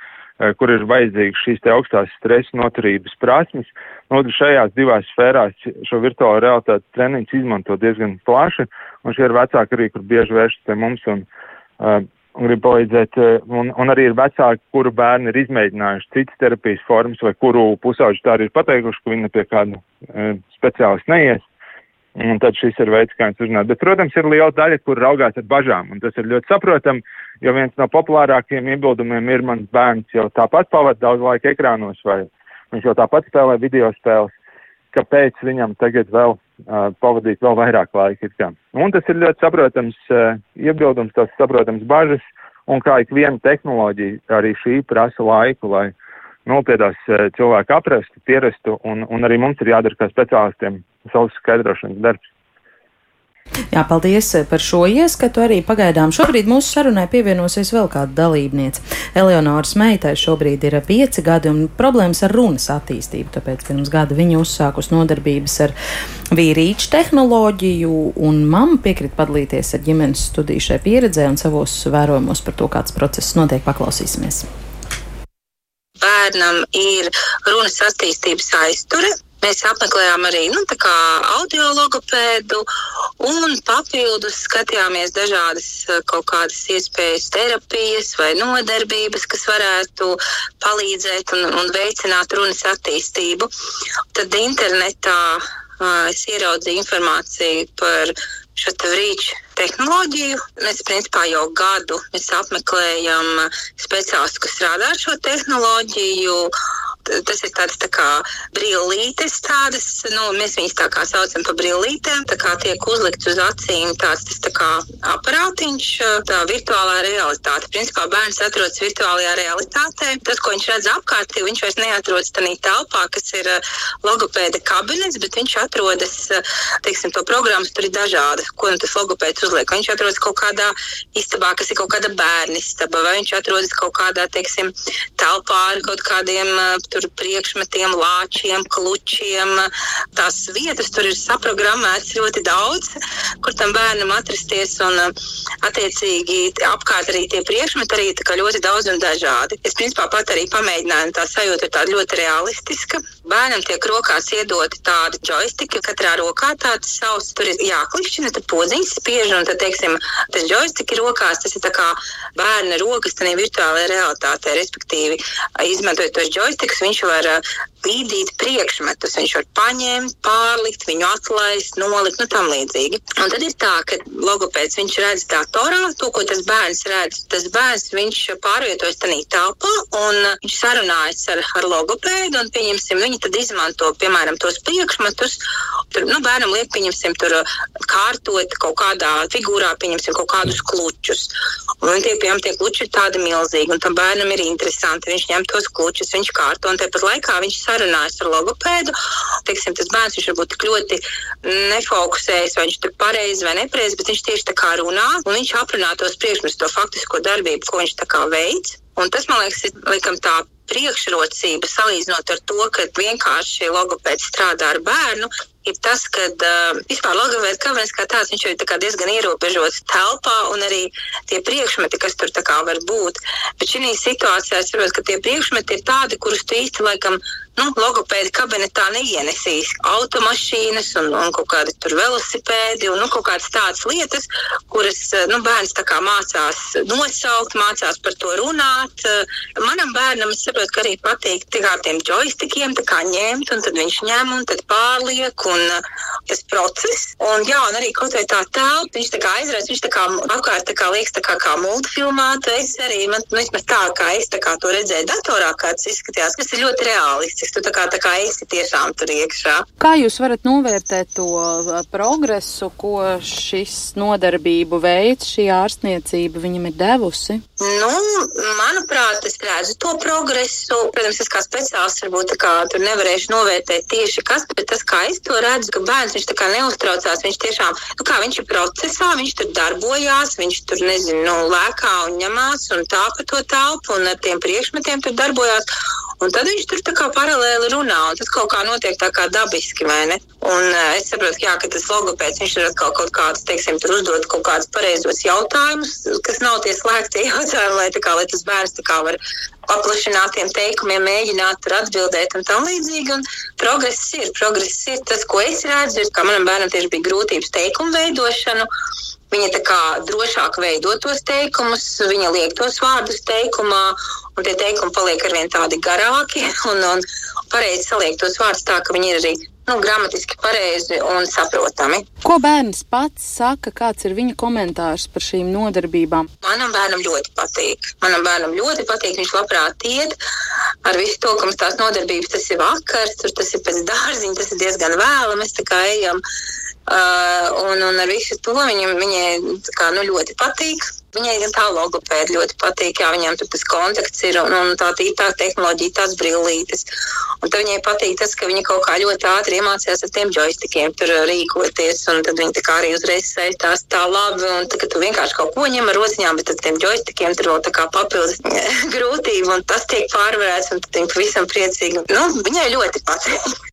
kur ir vajadzīgas šīs augstās stresa noturības prasmes. Nu, šajās divās sfērās šo virtuālo realitātes treniņus izmanto diezgan plaši, un šie ir vecāki arī, kur bieži vēršas pie mums un uh, un grib palīdzēt, eh, un, un arī ir vecāki, kuru bērni ir izmēģinājuši citas terapijas formas, vai kuru pusauģi tā arī ir pateikuši, ka viņi pie kāda e, speciālista neies. Un tad šis ir veids, kā viņus uzrunāt. Bet, protams, ir liela daļa, kur raugās ar bažām, un tas ir ļoti saprotam, jo viens no populārākajiem iebildumiem ir mans bērns jau tāpat pavada daudz laika ekrānos, vai viņš jau tāpat spēlē video spēles, kāpēc viņam tagad vēl pavadīt vēl vairāk laika. Un tas ir ļoti saprotams iebildums, tas saprotams bažas, un kā ik viena tehnoloģija, arī šī prasa laiku, lai pie tās uh, cilvēku aprastu, pierastu, un, un arī mums ir jādara kā speciālistiem savs skaidrošanas darbs.
Jā, paldies par šo ieskatu. Arī pagaidām šobrīd mūsu sarunai pievienosies vēl kāda dalībniece. Eleonoras meitai šobrīd ir pieci gadi un problēmas ar runas attīstību, tāpēc pirms gada viņa uzsākus nodarbības ar vīrīču tehnoloģiju, un mamma piekrita padalīties ar ģimenes studiju šai pieredzē un savos vērojumos par to, kāds process notiek. Paklausīsimies!
Bērnam ir runas attīstības aizture, Mēs apmeklējām arī nu, audio logopēdu un papildus skatījāmies dažādas eh, kaut kādas iespējas, terapijas vai nodarbības, kas varētu palīdzēt un, un veicināt runas attīstību. Tad internetā es ieraudzīju informāciju par šo rīču tehnoloģiju. Mēs principā jau gadu apmeklējam speciālistus, kas strādā ar šo tehnoloģiju tas ir tāds tā kā brīvlītes, tādas, nu, mēs viņus tā kā saucam par brīvlītēm, tā kā tiek uzlikts uz acīm tāds, tas tā kā aparātiņš, tā virtuālā realitāte. Principā bērns atrodas virtuālajā realitātē. Tas, ko viņš redz apkārt, viņš vairs neatrodas tādā telpā, kas ir uh, logopēda kabinets, bet viņš atrodas, uh, teiksim, to programmas tur ir dažādas, ko nu tas logopēds uzliek. Viņš atrodas kaut kādā istabā, kas ir kaut kāda bērnu istaba, vai viņš atrodas kaut kādā, teiksim, telpā ar kaut kādiem uh, tur priekšmetiem, lāčiem, klučiem. Tās vietas tur ir saprogrammētas ļoti daudz, kur tam bērnam atrasties. Un, attiecīgi, apkārt arī tie priekšmeti arī ļoti daudz un dažādi. Es principā pat arī pamēģināju, tā sajūta ir tāda ļoti realistiska. Bērnam tiek rokās iedoti tādi joystiki, katrā rokā tāds savs, tur ir jāklišķina, tad podziņas spiež, un tad, teiksim, tas joystiki rokās, tas ir tā kā bērna rokas, tā virtuālajā realitātē, respektīvi, izmantojot tos joystikus, viņš var bīdīt priekšmetus. Viņš var paņemt, pārlikt, viņu atlaist, nolikt, nu tam līdzīgi. Un tad ir tā, ka logopēds viņš redz datorā to, ko tas bērns redz. Tas bērns viņš pārvietojas tajā telpā un viņš sarunājas ar, ar logopēdu un, pieņemsim, viņi tad izmanto, piemēram, tos priekšmetus. Tur, nu, bērnam liek, pieņemsim, tur kārtot kaut kādā figūrā, pieņemsim, kaut kādus klučus. Un tie, piemēram, tie kluči ir tādi milzīgi, un tam bērnam ir interesanti. Viņš ņem tos klučus, viņš kārto, un tāpat laikā viņš sarunājas ar logopēdu. Teiksim, tas bērns viņš varbūt tik ļoti nefokusējas, vai viņš tur pareizi vai nepareizi, bet viņš tieši tā kā runā, un viņš aprunā tos priekšmetus, to faktisko darbību, ko viņš tā kā veids. Un tas, man liekas, ir laikam tā priekšrocība salīdzinot ar to, ka vienkārši logopēds strādā ar bērnu, ir tas, ka uh, vispār logopēds kabinets kā tāds, viņš ir tā diezgan ierobežots telpā un arī tie priekšmeti, kas tur var būt. Bet šī situācijā es saprotu, ka tie priekšmeti ir tādi, kurus tu īsti laikam nu, logopēdi kabinetā neienesīs automašīnas un, un kaut kādi tur velosipēdi un nu, kaut kādas tādas lietas, kuras nu, bērns mācās nosaukt, mācās par to runāt. Manam bērnam es saprotu, ka arī patīk kā tiem joystikiem ņemt, un tad viņš ņem un pārliek. Un, tas process, un, jā, un arī kaut vai tā telpa, viņš tā kā aizraujas, viņš tā kā apkārt tā kā liekas tā kā, kā multfilmāta. Es arī, man, nu, vismaz tā, kā es tā kā to redzēju datorā, kā tas izskatījās, tas ir ļoti reālistiski noticis. Tu tā kā, tā kā esi tiešām tur iekšā.
Kā jūs varat novērtēt to uh, progresu, ko šis nodarbību veids, šī ārstniecība viņam ir devusi?
Nu, manuprāt, es redzu to progresu. Protams, es kā speciālists varbūt kā, tur nevarēšu novērtēt tieši kas, bet tas, kā es to redzu, ka bērns viņš tā kā neuztraucās, viņš tiešām, nu kā viņš ir procesā, viņš tur darbojās, viņš tur, nezinu, nu, lēkā un ņemās un tā pa to telpu un ar tiem priekšmetiem tur darbojās. Un tad viņš tur tā kā paralēli runā, un tas kaut kā notiek tā kā dabiski, vai ne? Un uh, es saprotu, jā, ka tas logopēds, viņš ir atkal kaut kāds, teiksim, tur uzdot kaut kādus pareizos jautājumus, kas nav tie slēgtie jautājumi, lai, kā, lai tas bērns tā kā var paplašinātiem teikumiem mēģināt atbildēt un tam līdzīgi. Un progress ir, progress ir. Tas, ko es redzu, ir, ka manam bērnam tieši bija grūtības teikumu veidošanu. Viņa tā kā drošāk veido tos teikumus, viņa liek tos vārdus teikumā, un tie teikumi paliek arvien tādi garāki un, un pareizi saliek tos vārdus tā, ka viņi ir arī nu, gramatiski pareizi un saprotami.
Ko bērns pats saka, kāds ir viņa komentārs par šīm nodarbībām?
Manam bērnam ļoti patīk. Manam bērnam ļoti patīk. Viņš labprāt iet ar visu to, ka mums tās nodarbības tas ir vakars, tur tas ir pēc dārziņa, tas ir diezgan vēlu. Mēs tā kā ejam Uh, un, un ar visu to viņam, viņai kā, nu, ļoti patīk. Viņai gan tā logopēda ļoti patīk, jā, viņam tur tas kontakts ir un, un tā tā tehnoloģija, tās brillītes. Un tad viņai patīk tas, ka viņa kaut kā ļoti ātri iemācījās ar tiem joystikiem tur rīkoties. Un tad viņa tā kā arī uzreiz sēž tās tā labi. Un tad, kad tu vienkārši kaut ko ņem ar rociņām, bet ar tiem joystikiem tur vēl tā kā papildus grūtība un tas tiek pārvarēts un tad viņa pavisam priecīgi. Nu, viņai ļoti patīk.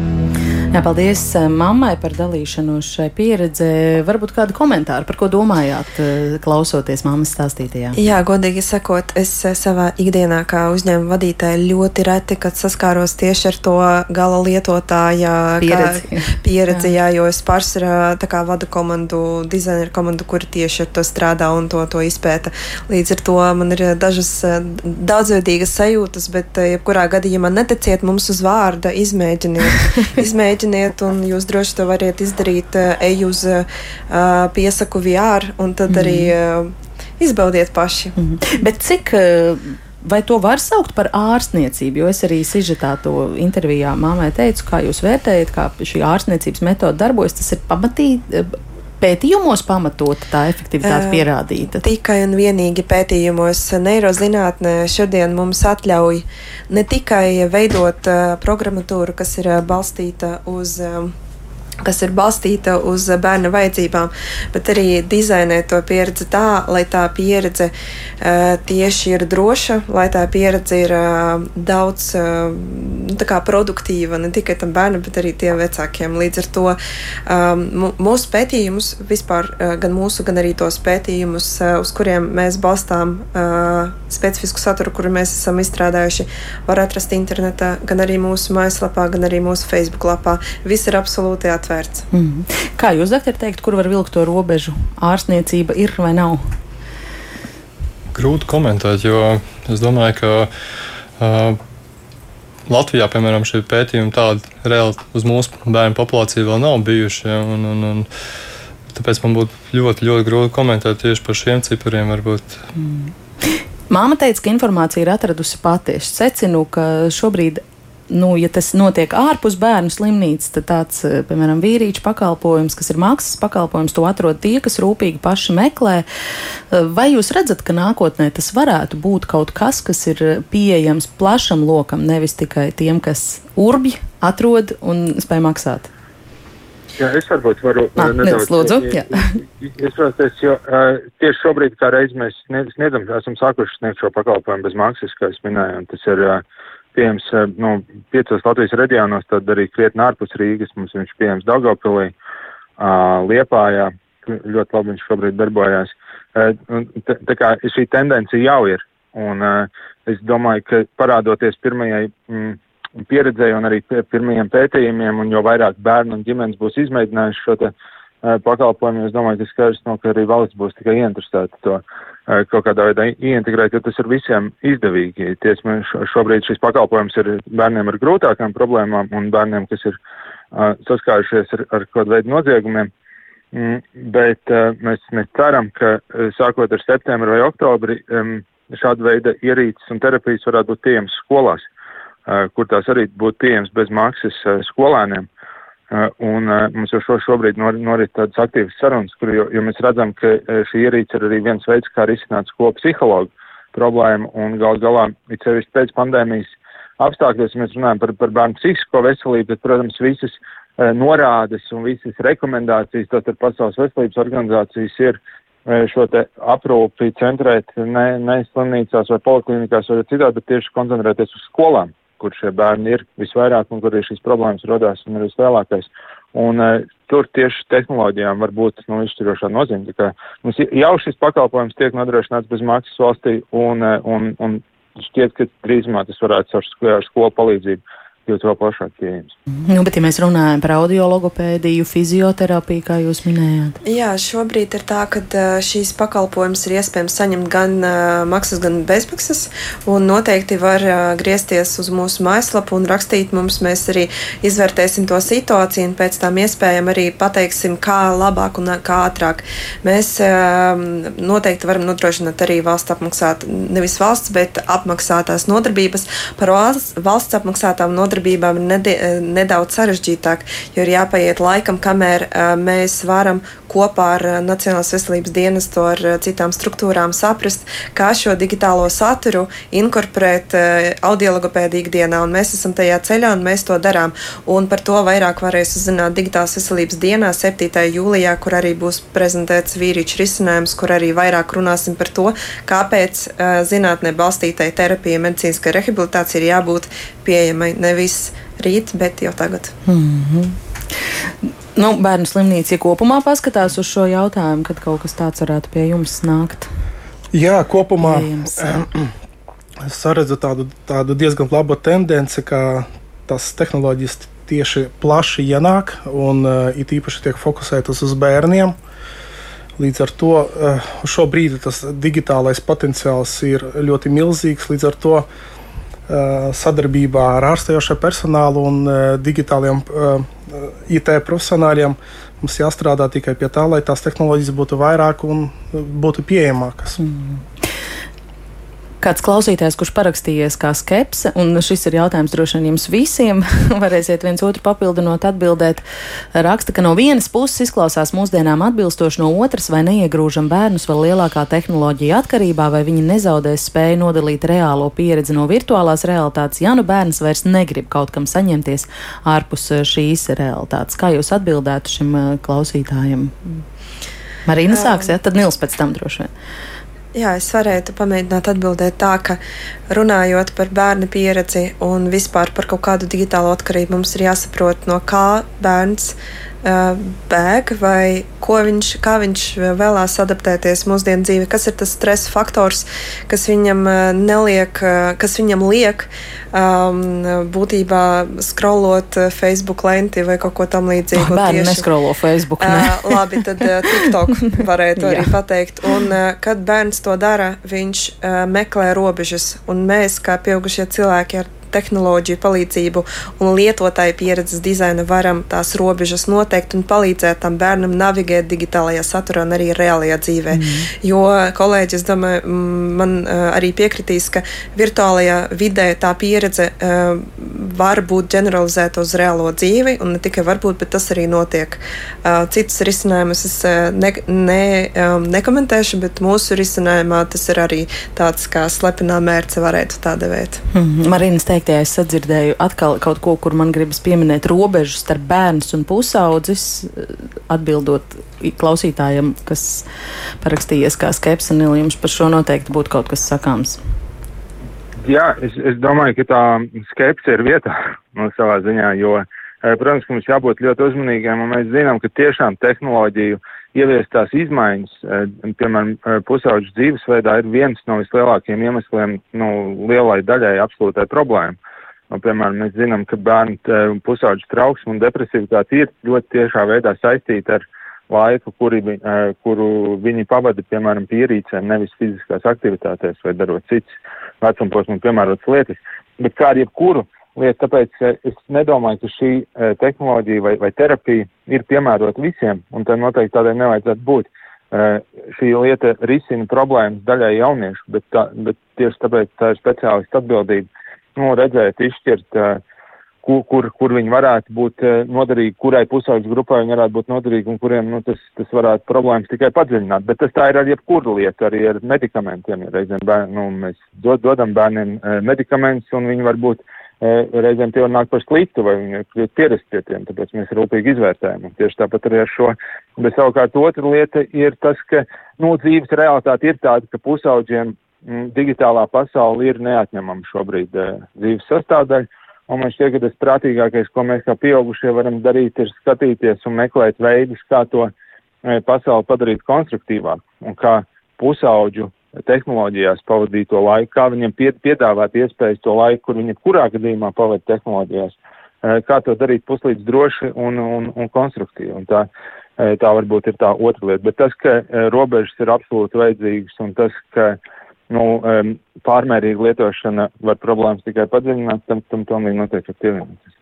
Jā, paldies eh, mammai par dalīšanos šai pieredzē. Varbūt kādu komentāru, par ko domājāt, eh, klausoties mammas stāstītajā?
Jā, godīgi sakot, es eh, savā ikdienā kā uzņēmuma vadītāja ļoti reti, kad saskāros tieši ar to gala lietotāja
pieredzi.
pieredzi jā. jā, jo es pārsvarā vadu komandu, dizaineru komandu, kuri tieši ar to strādā un to, to izpēta. Līdz ar to man ir dažas daudzveidīgas sajūtas, bet jebkurā gadījumā neticiet mums uz vārda, izmēģiniet. izmēģiniet mēģiniet, un jūs droši to variet izdarīt, eh, ej uz uh, piesaku VR, un tad mm. arī uh, izbaudiet paši.
Mm. Bet cik Vai to var saukt par ārstniecību? Jo es arī sižetā to intervijā māmai teicu, kā jūs vērtējat, kā šī ārstniecības metode darbojas. Tas ir pamatīgi pētījumos pamatota tā efektivitāte uh, pierādīta?
Tikai un vienīgi pētījumos. Neirozinātne šodien mums atļauj ne tikai veidot uh, programmatūru, kas ir uh, balstīta uz. Uh, kas ir balstīta uz bērna vajadzībām, bet arī dizainēt to pieredzi tā, lai tā pieredze uh, tieši ir droša, lai tā pieredze ir uh, daudz uh, produktīva ne tikai tam bērnam, bet arī tiem vecākiem. Līdz ar to um, mūsu pētījumus, vispār uh, gan mūsu, gan arī tos pētījumus, uh, uz kuriem mēs balstām uh, specifisku saturu, kuru mēs esam izstrādājuši, var atrast internetā, gan arī mūsu mājaslapā, gan arī mūsu Facebook lapā. Viss ir absolūti atvērts atvērts.
Mm. Kā jūs, doktor, teikt, kur var vilkt to robežu? Ārstniecība ir vai nav?
Grūti komentēt, jo es domāju, ka uh, Latvijā, piemēram, šie pētījumi tādi reāli uz mūsu bērnu populāciju vēl nav bijuši. Ja, un, un, un, tāpēc man būtu ļoti, ļoti grūti komentēt tieši par šiem cipariem. Varbūt.
Mm. Māma teica, ka informācija ir atradusi pati. Es secinu, ka šobrīd nu, ja tas notiek ārpus bērnu slimnīcas, tad tāds, eh, piemēram, vīriešu pakalpojums, kas ir maksas pakalpojums, to atrod tie, kas rūpīgi paši meklē. Eh, vai jūs redzat, ka nākotnē tas varētu būt kaut kas, kas ir pieejams plašam lokam, nevis tikai tiem, kas urbji atrod un spēj maksāt?
Jā, es varbūt varu
ah, nedaudz lūdzu.
Iesaisties, jo uh, tieši šobrīd, kā reiz mēs sniedzam, esam sākuši sniegt šo pakalpojumu bez maksas, kā es minēju, un tas ir uh, pieejams eh, nu, piecos Latvijas reģionos, tad arī krietni ārpus Rīgas mums viņš pieejams Daugavpilī, uh, Liepājā, ļoti labi viņš šobrīd darbojās. Uh, tā, tā kā šī tendence jau ir, un uh, es domāju, ka parādoties pirmajai mm, pieredzēji un arī pirmajiem pētījumiem, un jo vairāk bērnu un ģimenes būs izmēģinājuši šo te uh, pakalpojumu, es domāju, ka skaidrs no, ka arī valsts būs tikai ieinteresēta to kaut kādā veidā ieintegrēt, jo tas ir visiem izdevīgi. Tiesmē šobrīd šis pakalpojums ir bērniem ar grūtākām problēmām un bērniem, kas ir uh, saskārušies ar, ar kaut veidu noziegumiem. Mm, bet uh, mēs, mēs ceram, ka sākot ar septembri vai oktobri um, šāda veida ierīces un terapijas varētu būt pieejamas skolās, uh, kur tās arī būtu pieejamas bez maksas skolēniem. Uh, un uh, mums jau šo, šobrīd nor, norit tādas aktīvas sarunas, kur, jo, jo mēs redzam, ka uh, šī ierīce ir arī viens veids, kā risināt skolu psihologu problēmu, un gal galā, it sevišķi pēc pandēmijas apstākļos, mēs runājam par, par bērnu psihisko veselību, bet, protams, visas norādes un visas rekomendācijas, tātad Pasaules veselības organizācijas ir šo te aprūpi centrēt ne, ne slimnīcās vai poliklinikās vai citādi, bet tieši koncentrēties uz skolām kur šie bērni ir visvairāk un kur arī šīs problēmas rodās un ir vislielākais. Un uh, tur tieši tehnoloģijām var būt nu, izšķirošā nozīme. Tā kā mums jau šis pakalpojums tiek nodrošināts bez maksas valstī un, uh, un, un šķiet, ka drīzumā tas varētu ar skolu palīdzību kļūt vēl plašāk pieejams.
Nu, bet, ja mēs runājam par audiologopēdiju, fizioterapiju, kā jūs minējāt,
Jā, šobrīd ir tā, ka šīs pakalpojumus ir iespējams saņemt gan maksas, gan bezmaksas. Un noteikti var griezties uz mūsu mājaslapu un rakstīt mums. Mēs arī izvērtēsim to situāciju un pēc tam iespējami arī pateiksim, kā labāk un kā ātrāk. Mēs noteikti varam nodrošināt arī valsts apmaksāt, nevis valsts, bet apmaksātās nodarbības par valsts, valsts apmaksātām nodarbībām nodarbībām ir nedaudz sarežģītāk, jo ir jāpaiet laikam, kamēr mēs varam kopā ar Nacionālās veselības dienestu, ar citām struktūrām saprast, kā šo digitālo saturu inkorporēt audiologopēdī ikdienā. Un mēs esam tajā ceļā un mēs to darām. Un par to vairāk varēs uzzināt Digitālās veselības dienā 7. jūlijā, kur arī būs prezentēts vīriču risinājums, kur arī vairāk runāsim par to, kāpēc zinātnē balstītai terapijai, medicīniskai rehabilitācijai ir jābūt pieejamai nevis nevis rīt, bet jau tagad.
Mm -hmm. Nu, bērnu slimnīca kopumā paskatās uz šo jautājumu, kad kaut kas tāds varētu pie jums nākt.
Jā, kopumā es redzu tādu, tādu diezgan labu tendenci, ka tas tehnoloģijas tieši plaši ienāk un uh, it īpaši tiek fokusētas uz bērniem. Līdz ar to uh, šobrīd tas digitālais potenciāls ir ļoti milzīgs. Līdz ar to uh, sadarbībā ar ārstējošo personālu un digitāliem IT profesionāļiem mums jāstrādā tikai pie tā, lai tās tehnoloģijas būtu vairāk un būtu pieejamākas. Mm
kāds klausītājs, kurš parakstījies kā skepse, un šis ir jautājums droši vien jums visiem, varēsiet viens otru papildinot atbildēt, raksta, ka no vienas puses izklausās mūsdienām atbilstoši, no otras vai neiegrūžam bērnus vēl lielākā tehnoloģija atkarībā, vai viņi nezaudēs spēju nodalīt reālo pieredzi no virtuālās realitātes, ja nu bērns vairs negrib kaut kam saņemties ārpus eh, šīs realitātes. Kā jūs atbildētu šim eh, klausītājam? Marīna sāks, ja? Tad Nils pēc tam droši vien.
Jā, es varētu pamēģināt atbildēt tā, ka runājot par bērnu pieredzi un vispār par kaut kādu digitālo atkarību, mums ir jāsaprot, no kā bērns bēg, vai viņš, kā viņš vēlās adaptēties mūsdienu dzīvē, kas ir tas stresa faktors, kas viņam neliek, kas viņam liek um, būtībā scrollot Facebook lenti vai kaut ko tam līdzīgu.
Oh, bērni neskrolo Facebook. Ne?
uh, labi, tad uh, TikTok varētu arī pateikt. Un, uh, kad bērns to dara, viņš uh, meklē robežas, un mēs, kā pieaugušie cilvēki ar tehnoloģiju palīdzību un lietotāju pieredzes dizaina varam tās robežas noteikt un palīdzēt tam bērnam navigēt digitālajā saturā un arī reālajā dzīvē. Mm. Jo kolēģis, domāju, man arī piekritīs, ka virtuālajā vidē tā pieredze uh, var būt ģeneralizēta uz reālo dzīvi, un ne tikai varbūt, bet tas arī notiek. Uh, citus risinājumus es ne, ne, nekomentēšu, bet mūsu risinājumā tas ir arī tāds kā slepenā mērce, varētu tā devēt.
Mm. Marinas teikt, teiktajā es sadzirdēju atkal kaut ko, kur man gribas pieminēt robežu starp bērns un pusaudzis, atbildot klausītājiem, kas parakstījies kā skepsi, un jums par šo noteikti būtu kaut kas sakāms.
Jā, es, es domāju, ka tā skepse ir vietā no savā ziņā, jo, eh, protams, mums jābūt ļoti uzmanīgiem, un mēs zinām, ka tiešām tehnoloģiju uh, ieviestās izmaiņas, eh, piemēram, eh, pusauģu dzīvesveidā ir viens no vislielākajiem iemesliem, nu, lielai daļai absolūtai problēmai. Nu, piemēram, mēs zinām, ka bērnu eh, pusauģu trauksme un depresivitāte ir ļoti tiešā veidā saistīta ar laiku, kuri, kuru viņi pavada, piemēram, pierīcēm, nevis fiziskās aktivitātēs vai darot cits vecumposmu piemērotas lietas. Bet kā ar jebkuru uh, lieta, tāpēc es nedomāju, ka šī e, tehnoloģija vai, vai terapija ir piemērota visiem, un tā noteikti tādai nevajadzētu būt. E, šī lieta risina problēmas daļai jauniešu, bet, tā, bet tieši tāpēc tā ir speciālistu atbildība nu, redzēt, izšķirt, e, kur, kur, kur viņi varētu būt noderīgi, kurai pusauģu grupai viņi varētu būt noderīgi un kuriem nu, tas, tas varētu problēmas tikai padziļināt. Bet tas tā ir ar jebkuru lietu, arī ar medikamentiem. Ja reizēm bērn, nu, mēs dod, dodam bērniem medikamentus un viņi var būt reizēm tie var nākt par sliktu, vai viņi ir pierast pie tiem, tāpēc mēs rūpīgi izvērtējam. Un tieši tāpat arī ar šo. Bet savukārt otra lieta ir tas, ka, nu, dzīves realitāte ir tāda, ka pusauģiem m, digitālā pasaule ir neatņemama šobrīd e, dzīves sastāvdaļa. Un man šķiet, ka tas prātīgākais, ko mēs kā pieaugušie varam darīt, ir skatīties un meklēt veidus, kā to e, pasauli padarīt konstruktīvāku un kā pusauģu tehnoloģijās pavadīto laiku, kā viņiem piedāvāt iespējas to laiku, kur viņi kurā gadījumā pavadīt tehnoloģijās, eh, kā to darīt puslīdz droši un, un, un konstruktīvi. Un tā, eh, tā varbūt ir tā otra lieta. Bet tas, ka eh, robežas ir absolūti vajadzīgas un tas, ka nu, pārmērīga lietošana var problēmas tikai padziļināt, tam, tam tomēr noteikti ir pievienoties.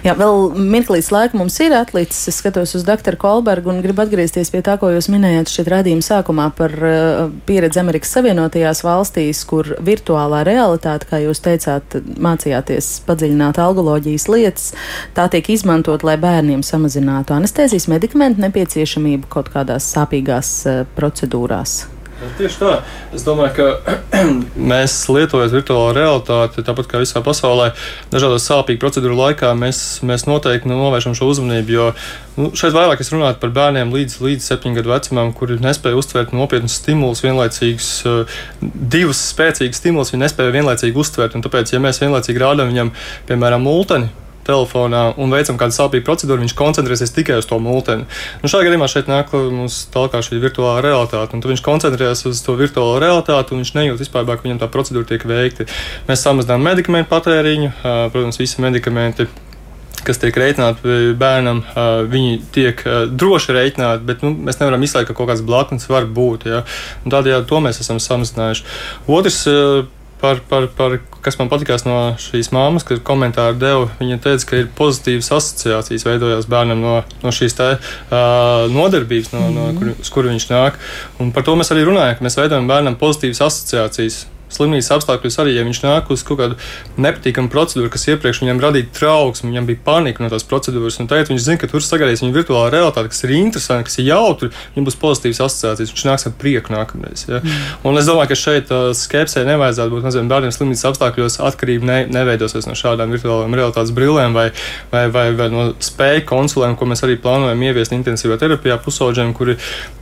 Jā, vēl mirklīs laika mums ir atlicis. Es skatos uz doktoru Kolbergu un gribu atgriezties pie tā, ko jūs minējāt šeit redzījuma sākumā par uh, pieredzi Amerikas Savienotajās valstīs, kur virtuālā realitāte, kā jūs teicāt, mācījāties padziļināt algoloģijas lietas, tā tiek izmantot, lai bērniem samazinātu anestezijas medikamentu nepieciešamību kaut kādās sāpīgās uh, procedūrās.
Tieši tā. Es domāju, ka mēs lietojot virtuālo realitāti, tāpat kā visā pasaulē, dažādos sāpīgu procedūru laikā, mēs, mēs noteikti novēršam šo uzmanību. Jo nu, šeit vairāk es runāju par bērniem līdz, līdz septiņu gadu vecumam, kuri nespēja uztvert nopietnus stimulus, vienlaicīgus, eh, divus spēcīgus stimulus, viņi nespēja vienlaicīgi uztvert. Un tāpēc, ja mēs vienlaicīgi rādām viņam, piemēram, multeni, telefonā un veicam kādu sāpīgu procedūru, viņš koncentrēsies tikai uz to multeni. Nu, šajā gadījumā šeit nāk mums tālāk šī virtuālā realitāte, un viņš koncentrējas uz to virtuālo realitāti, un viņš nejūt vispār, ka viņam tā procedūra tiek veikta. Mēs samazinām medikamentu patēriņu, protams, visi medikamenti kas tiek rēķināti bērnam, viņi tiek droši rēķināti, bet nu, mēs nevaram izslēgt, ka kaut kāds blaknes var būt. Ja? Tādējādi to mēs esam samazinājuši. Otrs par, par, par kas man patīkās no šīs māmas, kad komentāru deva. Viņa teica, ka ir pozitīvas asociācijas veidojās bērnam no, no šīs tā, uh, nodarbības, no, no, kur, uz kuru viņš nāk. Un par to mēs arī runājam, ka mēs veidojam bērnam pozitīvas asociācijas slimnīcas apstākļos arī, ja viņš nāk uz kaut kādu nepatīkamu procedūru, kas iepriekš viņam radīja trauksmi, viņam bija panika no tās procedūras, un tagad viņš zina, ka tur sagaidīs viņa virtuālā realitāte, kas ir interesanti, kas ir jautri, viņam būs pozitīvas asociācijas, viņš nāks ar prieku nākamreiz. Ja? Mm. Un es domāju, ka šeit uh, skepsē nevajadzētu būt maziem bērniem slimnīcas apstākļos, atkarība ne, neveidosies no šādām virtuālām realitātes brillēm vai, vai, vai, vai no spēju konsulēm, ko mēs arī plānojam ieviest intensīvā terapijā pusauģiem, kuri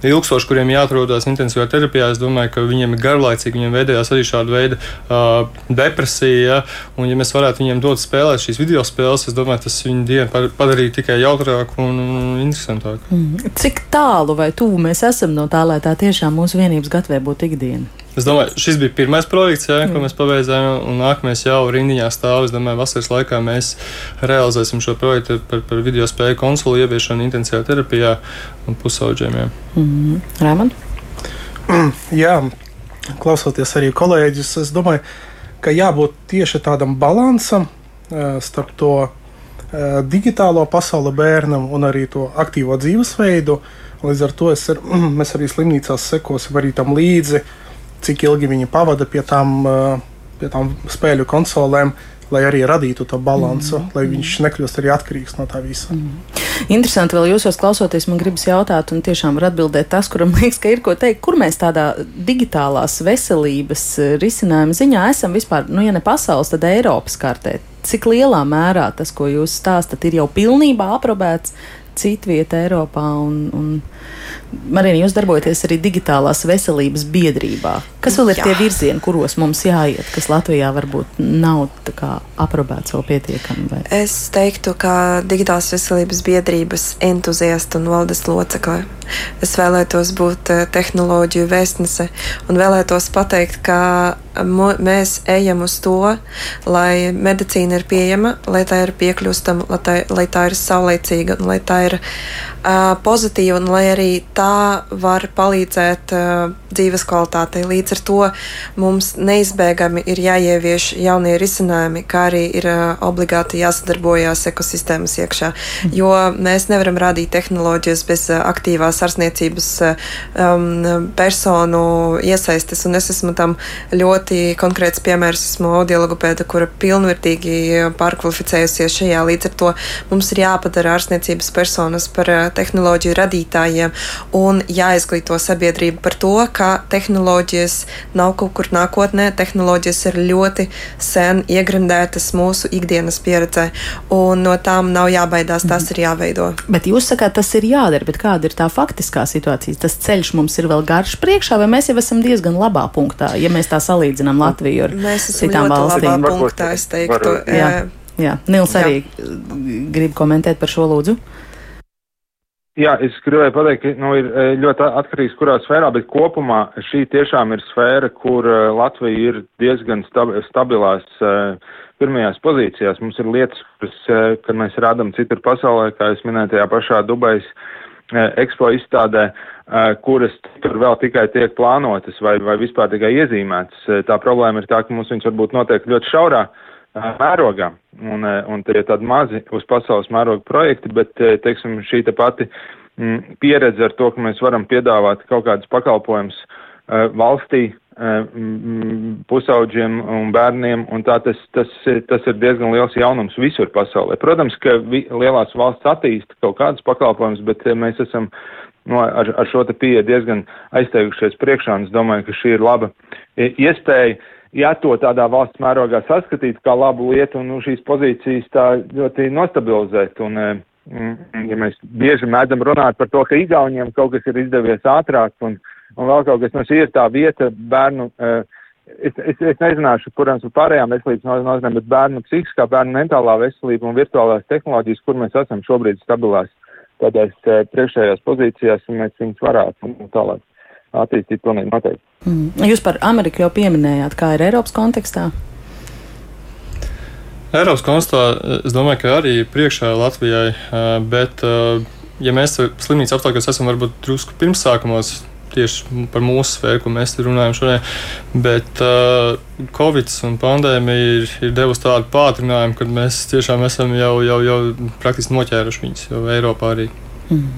ilgstoši, kuriem jāatrodas intensīvā terapijā. Es domāju, ka viņiem ir garlaicīgi, viņiem veidojās arī šādi šāda veida uh, depresija. Un, ja mēs varētu viņiem dot spēlēt šīs video spēles, es domāju, tas viņu dienu padarītu tikai jautrāku un, un interesantāku.
Mm. Cik tālu vai tuvu mēs esam no tā, lai tā tiešām mūsu vienības gatavē būtu ikdiena?
Es domāju, šis bija pirmais projekts, jā, mm. ko mēs pabeidzām, un nākamais jau rindiņā stāv. Es domāju, vasaras laikā mēs realizēsim šo projektu par, par video spēju konsolu ieviešanu intensīvā terapijā un pusauģiem.
Mm. Rēmon?
Mm, jā, klausoties arī kolēģis, es domāju, ka jābūt tieši tādam balansam starp to digitālo pasauli bērnam un arī to aktīvo dzīvesveidu. Līdz ar to ar, mēs arī slimnīcās sekosim arī tam līdzi, cik ilgi viņi pavada pie tām, pie tām spēļu konsolēm, lai arī radītu to balansu, mm. lai viņš nekļūst arī atkarīgs no tā visa. Mm.
Interesanti, vēl jūsos klausoties, man gribas jautāt, un tiešām var atbildēt tas, kuram liekas, ka ir ko teikt, kur mēs tādā digitālās veselības eh, risinājuma ziņā esam vispār, nu, ja ne pasaules, tad Eiropas kartē. Cik lielā mērā tas, ko jūs stāstat, ir jau pilnībā aprobēts citvieta Eiropā un, un Marina, jūs darbojaties arī digitālās veselības biedrībā. Kas vēl ir Jā. tie virzieni, kuros mums jāiet, kas Latvijā varbūt nav aprobēts vēl pietiekami? Vai?
Es teiktu, ka digitālās veselības biedrības entuziasta un valdes locekle. Es vēlētos būt eh, tehnoloģiju vēstnese un vēlētos pateikt, ka mēs ejam uz to, lai medicīna ir pieejama, lai tā ir piekļūstama, lai tā, lai tā ir saulēcīga lai tā ir uh, pozitīva un lai arī tā var palīdzēt uh, dzīves kvalitātei. Līdz ar to mums neizbēgami ir jāievieš jaunie risinājumi, kā arī ir uh, obligāti jāsadarbojās ekosistēmas iekšā. Jo mēs nevaram radīt tehnoloģijas bez uh, aktīvās ārstniecības uh, um, personu iesaistes, un es esmu tam ļoti konkrēts piemērs. Esmu audiologopēda, kura pilnvērtīgi pārkvalificējusies šajā. Līdz ar to mums ir jāpadara ārstniecības personas par uh, tehnoloģiju radītājiem un jāizglīto sabiedrība par to, ka tehnoloģijas nav kaut kur nākotnē. Tehnoloģijas ir ļoti sen iegrindētas mūsu ikdienas pieredzē, un no tām nav jābaidās, tās mm. ir jāveido.
Bet jūs sakāt, tas ir jādara, bet kāda ir tā faktiskā situācija? Tas ceļš mums ir vēl garš priekšā, vai mēs jau esam diezgan labā punktā, ja mēs tā salīdzinām Latviju ar citām valstīm?
Punktā, es teiktu, jā,
jā. Nils arī grib komentēt par šo lūdzu.
Jā, es gribēju pateikt, ka nu, ir e, ļoti atkarīgs, kurā sfērā, bet kopumā šī tiešām ir sfēra, kur e, Latvija ir diezgan stabilās e, pirmajās pozīcijās. Mums ir lietas, kuras, kad mēs rādam citur pasaulē, kā jūs minējāt, tajā pašā Dubajas ekspo izstādē, kuras tur vēl tikai tiek plānotas vai, vai vispār tikai iezīmētas. Tā problēma ir tā, ka mums viņas varbūt notiek ļoti šaurā mērogā, un, un tie ir tādi mazi uz pasaules mēroga projekti, bet, teiksim, šī te pati m, pieredze ar to, ka mēs varam piedāvāt kaut kādus pakalpojumus valstī, pusauģiem un bērniem, un tā tas, tas, tas ir diezgan liels jaunums visur pasaulē. Protams, ka vi, lielās valsts attīsta kaut kādus pakalpojumus, bet mēs esam no, ar, ar šo te pieeja diezgan aizteikušies priekšā, un es domāju, ka šī ir laba iespēja, ja to tādā valsts mērogā saskatīt kā labu lietu un nu, šīs pozīcijas tā ļoti nostabilizēt. Un, mm, ja mēs bieži mēdzam runāt par to, ka Igauniem kaut kas ir izdevies ātrāk un, un vēl kaut kas, no šī ir tā vieta bērnu. Es, es, es nezināšu, kurām ir pārējām veselības nozarēm, bet bērnu psihiskā, bērnu mentālā veselība un virtuālās tehnoloģijas, kur mēs esam šobrīd stabilās tādās priekšējās pozīcijās, un mēs viņus varētu tālāk attīstīt pilnīgi noteikti.
Mm. Jūs par Ameriku jau pieminējāt, kā ir Eiropas kontekstā?
Eiropas kontekstā es domāju, ka arī priekšā Latvijai, bet ja mēs slimnīcas apstākļos esam varbūt drusku pirmsākumos, tieši par mūsu sfēru, ko mēs runājam šodien. Bet uh, Covid un pandēmija ir, ir devusi tādu pātrinājumu, ka mēs tiešām esam jau, jau, jau praktiski noķēruši viņus jau Eiropā arī.
Mm.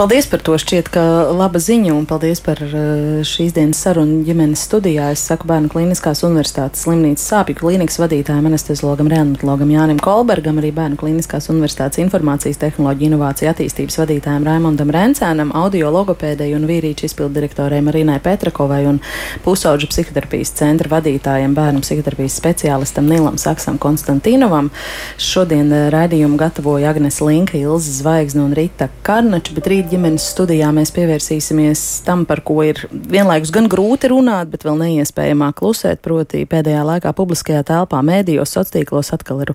Paldies par to. Šķiet, ka laba ziņa un paldies par eh, šīs dienas sarunu ģimenes studijā. Es saku Bērnu Kliniskās Universitātes slimnīcas sāpju klīnikas vadītājam, anesteziologam, reanimatologam Jānim Kolbergam, arī Bērnu Kliniskās Universitātes informācijas tehnoloģiju inovāciju attīstības vadītājam Raimondam Rencēnam, audio logopēdei un vīrīču izpildu direktorai Marinai Petrakovai un pusauģu psihoterapijas centra vadītājiem bērnu psihoterapijas speciālistam Nilam Saksam Konstantīnovam. Šodien eh, raidījumu gatavoja Agnes Linka, Ilza Zvaigzne un Rita Karnača, bet rīt ģimenes studijā mēs pievērsīsimies tam, par ko ir vienlaikus gan grūti runāt, bet vēl neiespējamāk klusēt. Proti, pēdējā laikā publiskajā telpā, mēdījos, sociālos tīklos atkal ir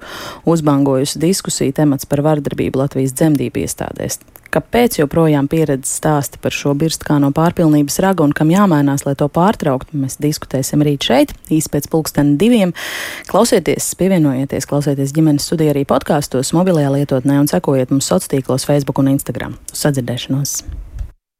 uzbangojusi diskusija temats par vardarbību Latvijas dzemdību iestādēs kāpēc joprojām pieredze stāsta par šo birstu kā no pārpilnības raga un kam jāmainās, lai to pārtrauktu. Mēs diskutēsim rīt šeit, īsi pēc pulksten diviem. Klausieties, pievienojieties, klausieties ģimenes studijā arī podkāstos, mobilajā lietotnē un sekojiet mums sociālos tīklos, Facebook un Instagram. Uz sadzirdēšanos!